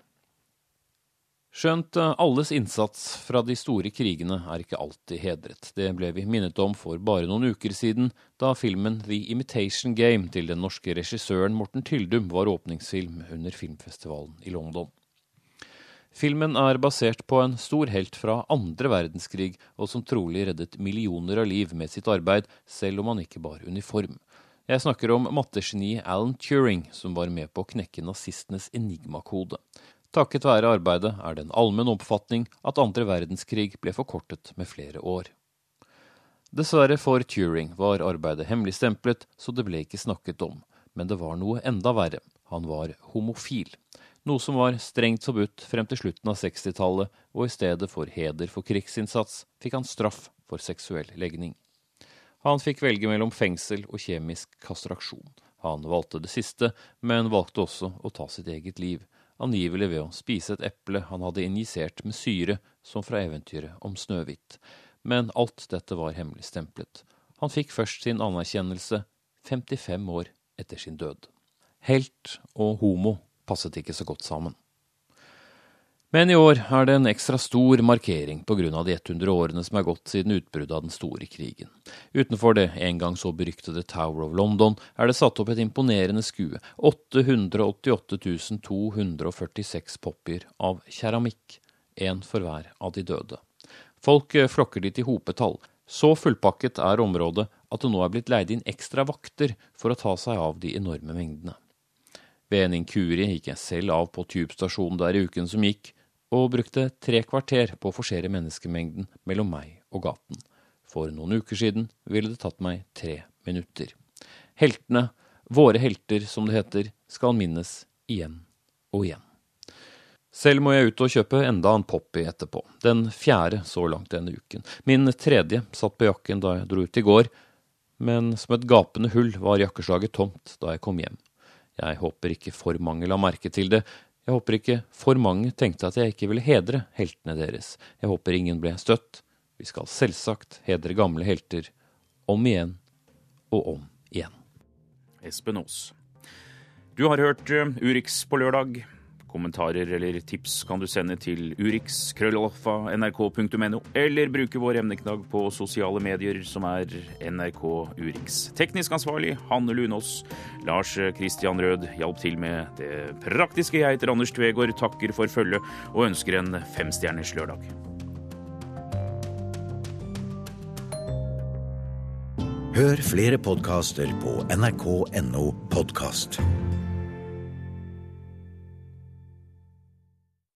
Skjønt eh, alles innsats fra de store krigene er ikke alltid hedret. Det ble vi minnet om for bare noen uker siden, da filmen The Imitation Game til den norske regissøren Morten Tyldum var åpningsfilm under filmfestivalen i London. Filmen er basert på en stor helt fra andre verdenskrig, og som trolig reddet millioner av liv med sitt arbeid, selv om han ikke bar uniform. Jeg snakker om mattegeniet Alan Turing, som var med på å knekke nazistenes enigmakode. Takket være arbeidet er det en allmenn oppfatning at andre verdenskrig ble forkortet med flere år. Dessverre for Turing var arbeidet hemmeligstemplet, så det ble ikke snakket om. Men det var noe enda verre. Han var homofil. Noe som var strengt forbudt frem til slutten av 60-tallet, og i stedet for heder for krigsinnsats fikk han straff for seksuell legning. Han fikk velge mellom fengsel og kjemisk kastraksjon. Han valgte det siste, men valgte også å ta sitt eget liv angivelig ved å spise et eple han hadde injisert med syre, som fra eventyret om Snøhvit. Men alt dette var hemmeligstemplet. Han fikk først sin anerkjennelse 55 år etter sin død. Helt og homo passet ikke så godt sammen. Men i år er det en ekstra stor markering av de 100 årene som er gått siden utbruddet av den store krigen. Utenfor det en gang så beryktede Tower of London er det satt opp et imponerende skue, 888 246 poppier av keramikk, én for hver av de døde. Folk flokker dit i hopetall. Så fullpakket er området at det nå er blitt leid inn ekstra vakter for å ta seg av de enorme mengdene. Ved en inkurie gikk jeg selv av på Tube-stasjonen der i uken som gikk, og brukte tre kvarter på å forsere menneskemengden mellom meg og gaten. For noen uker siden ville det tatt meg tre minutter. Heltene, våre helter som det heter, skal minnes igjen og igjen. Selv må jeg ut og kjøpe enda en Poppy etterpå, den fjerde så langt denne uken. Min tredje satt på jakken da jeg dro ut i går, men som et gapende hull var jakkeslaget tomt da jeg kom hjem. Jeg håper ikke for mange la merke til det, jeg håper ikke for mange tenkte at jeg ikke ville hedre heltene deres. Jeg håper ingen ble støtt. Vi skal selvsagt hedre gamle helter. Om igjen og om igjen. Espen Aas. Du har hørt eh, Urix på lørdag. Kommentarer eller tips kan du sende til urix.krøllalfa.nrk.no, eller bruke vår emneknagg på sosiale medier, som er NRK Urix. Teknisk ansvarlig Hanne Lunås. Lars Christian Rød hjalp til med det praktiske. Jeg heter Anders Tvegård, takker for følget og ønsker en femstjerners lørdag. Hør flere podkaster på nrk.no podkast.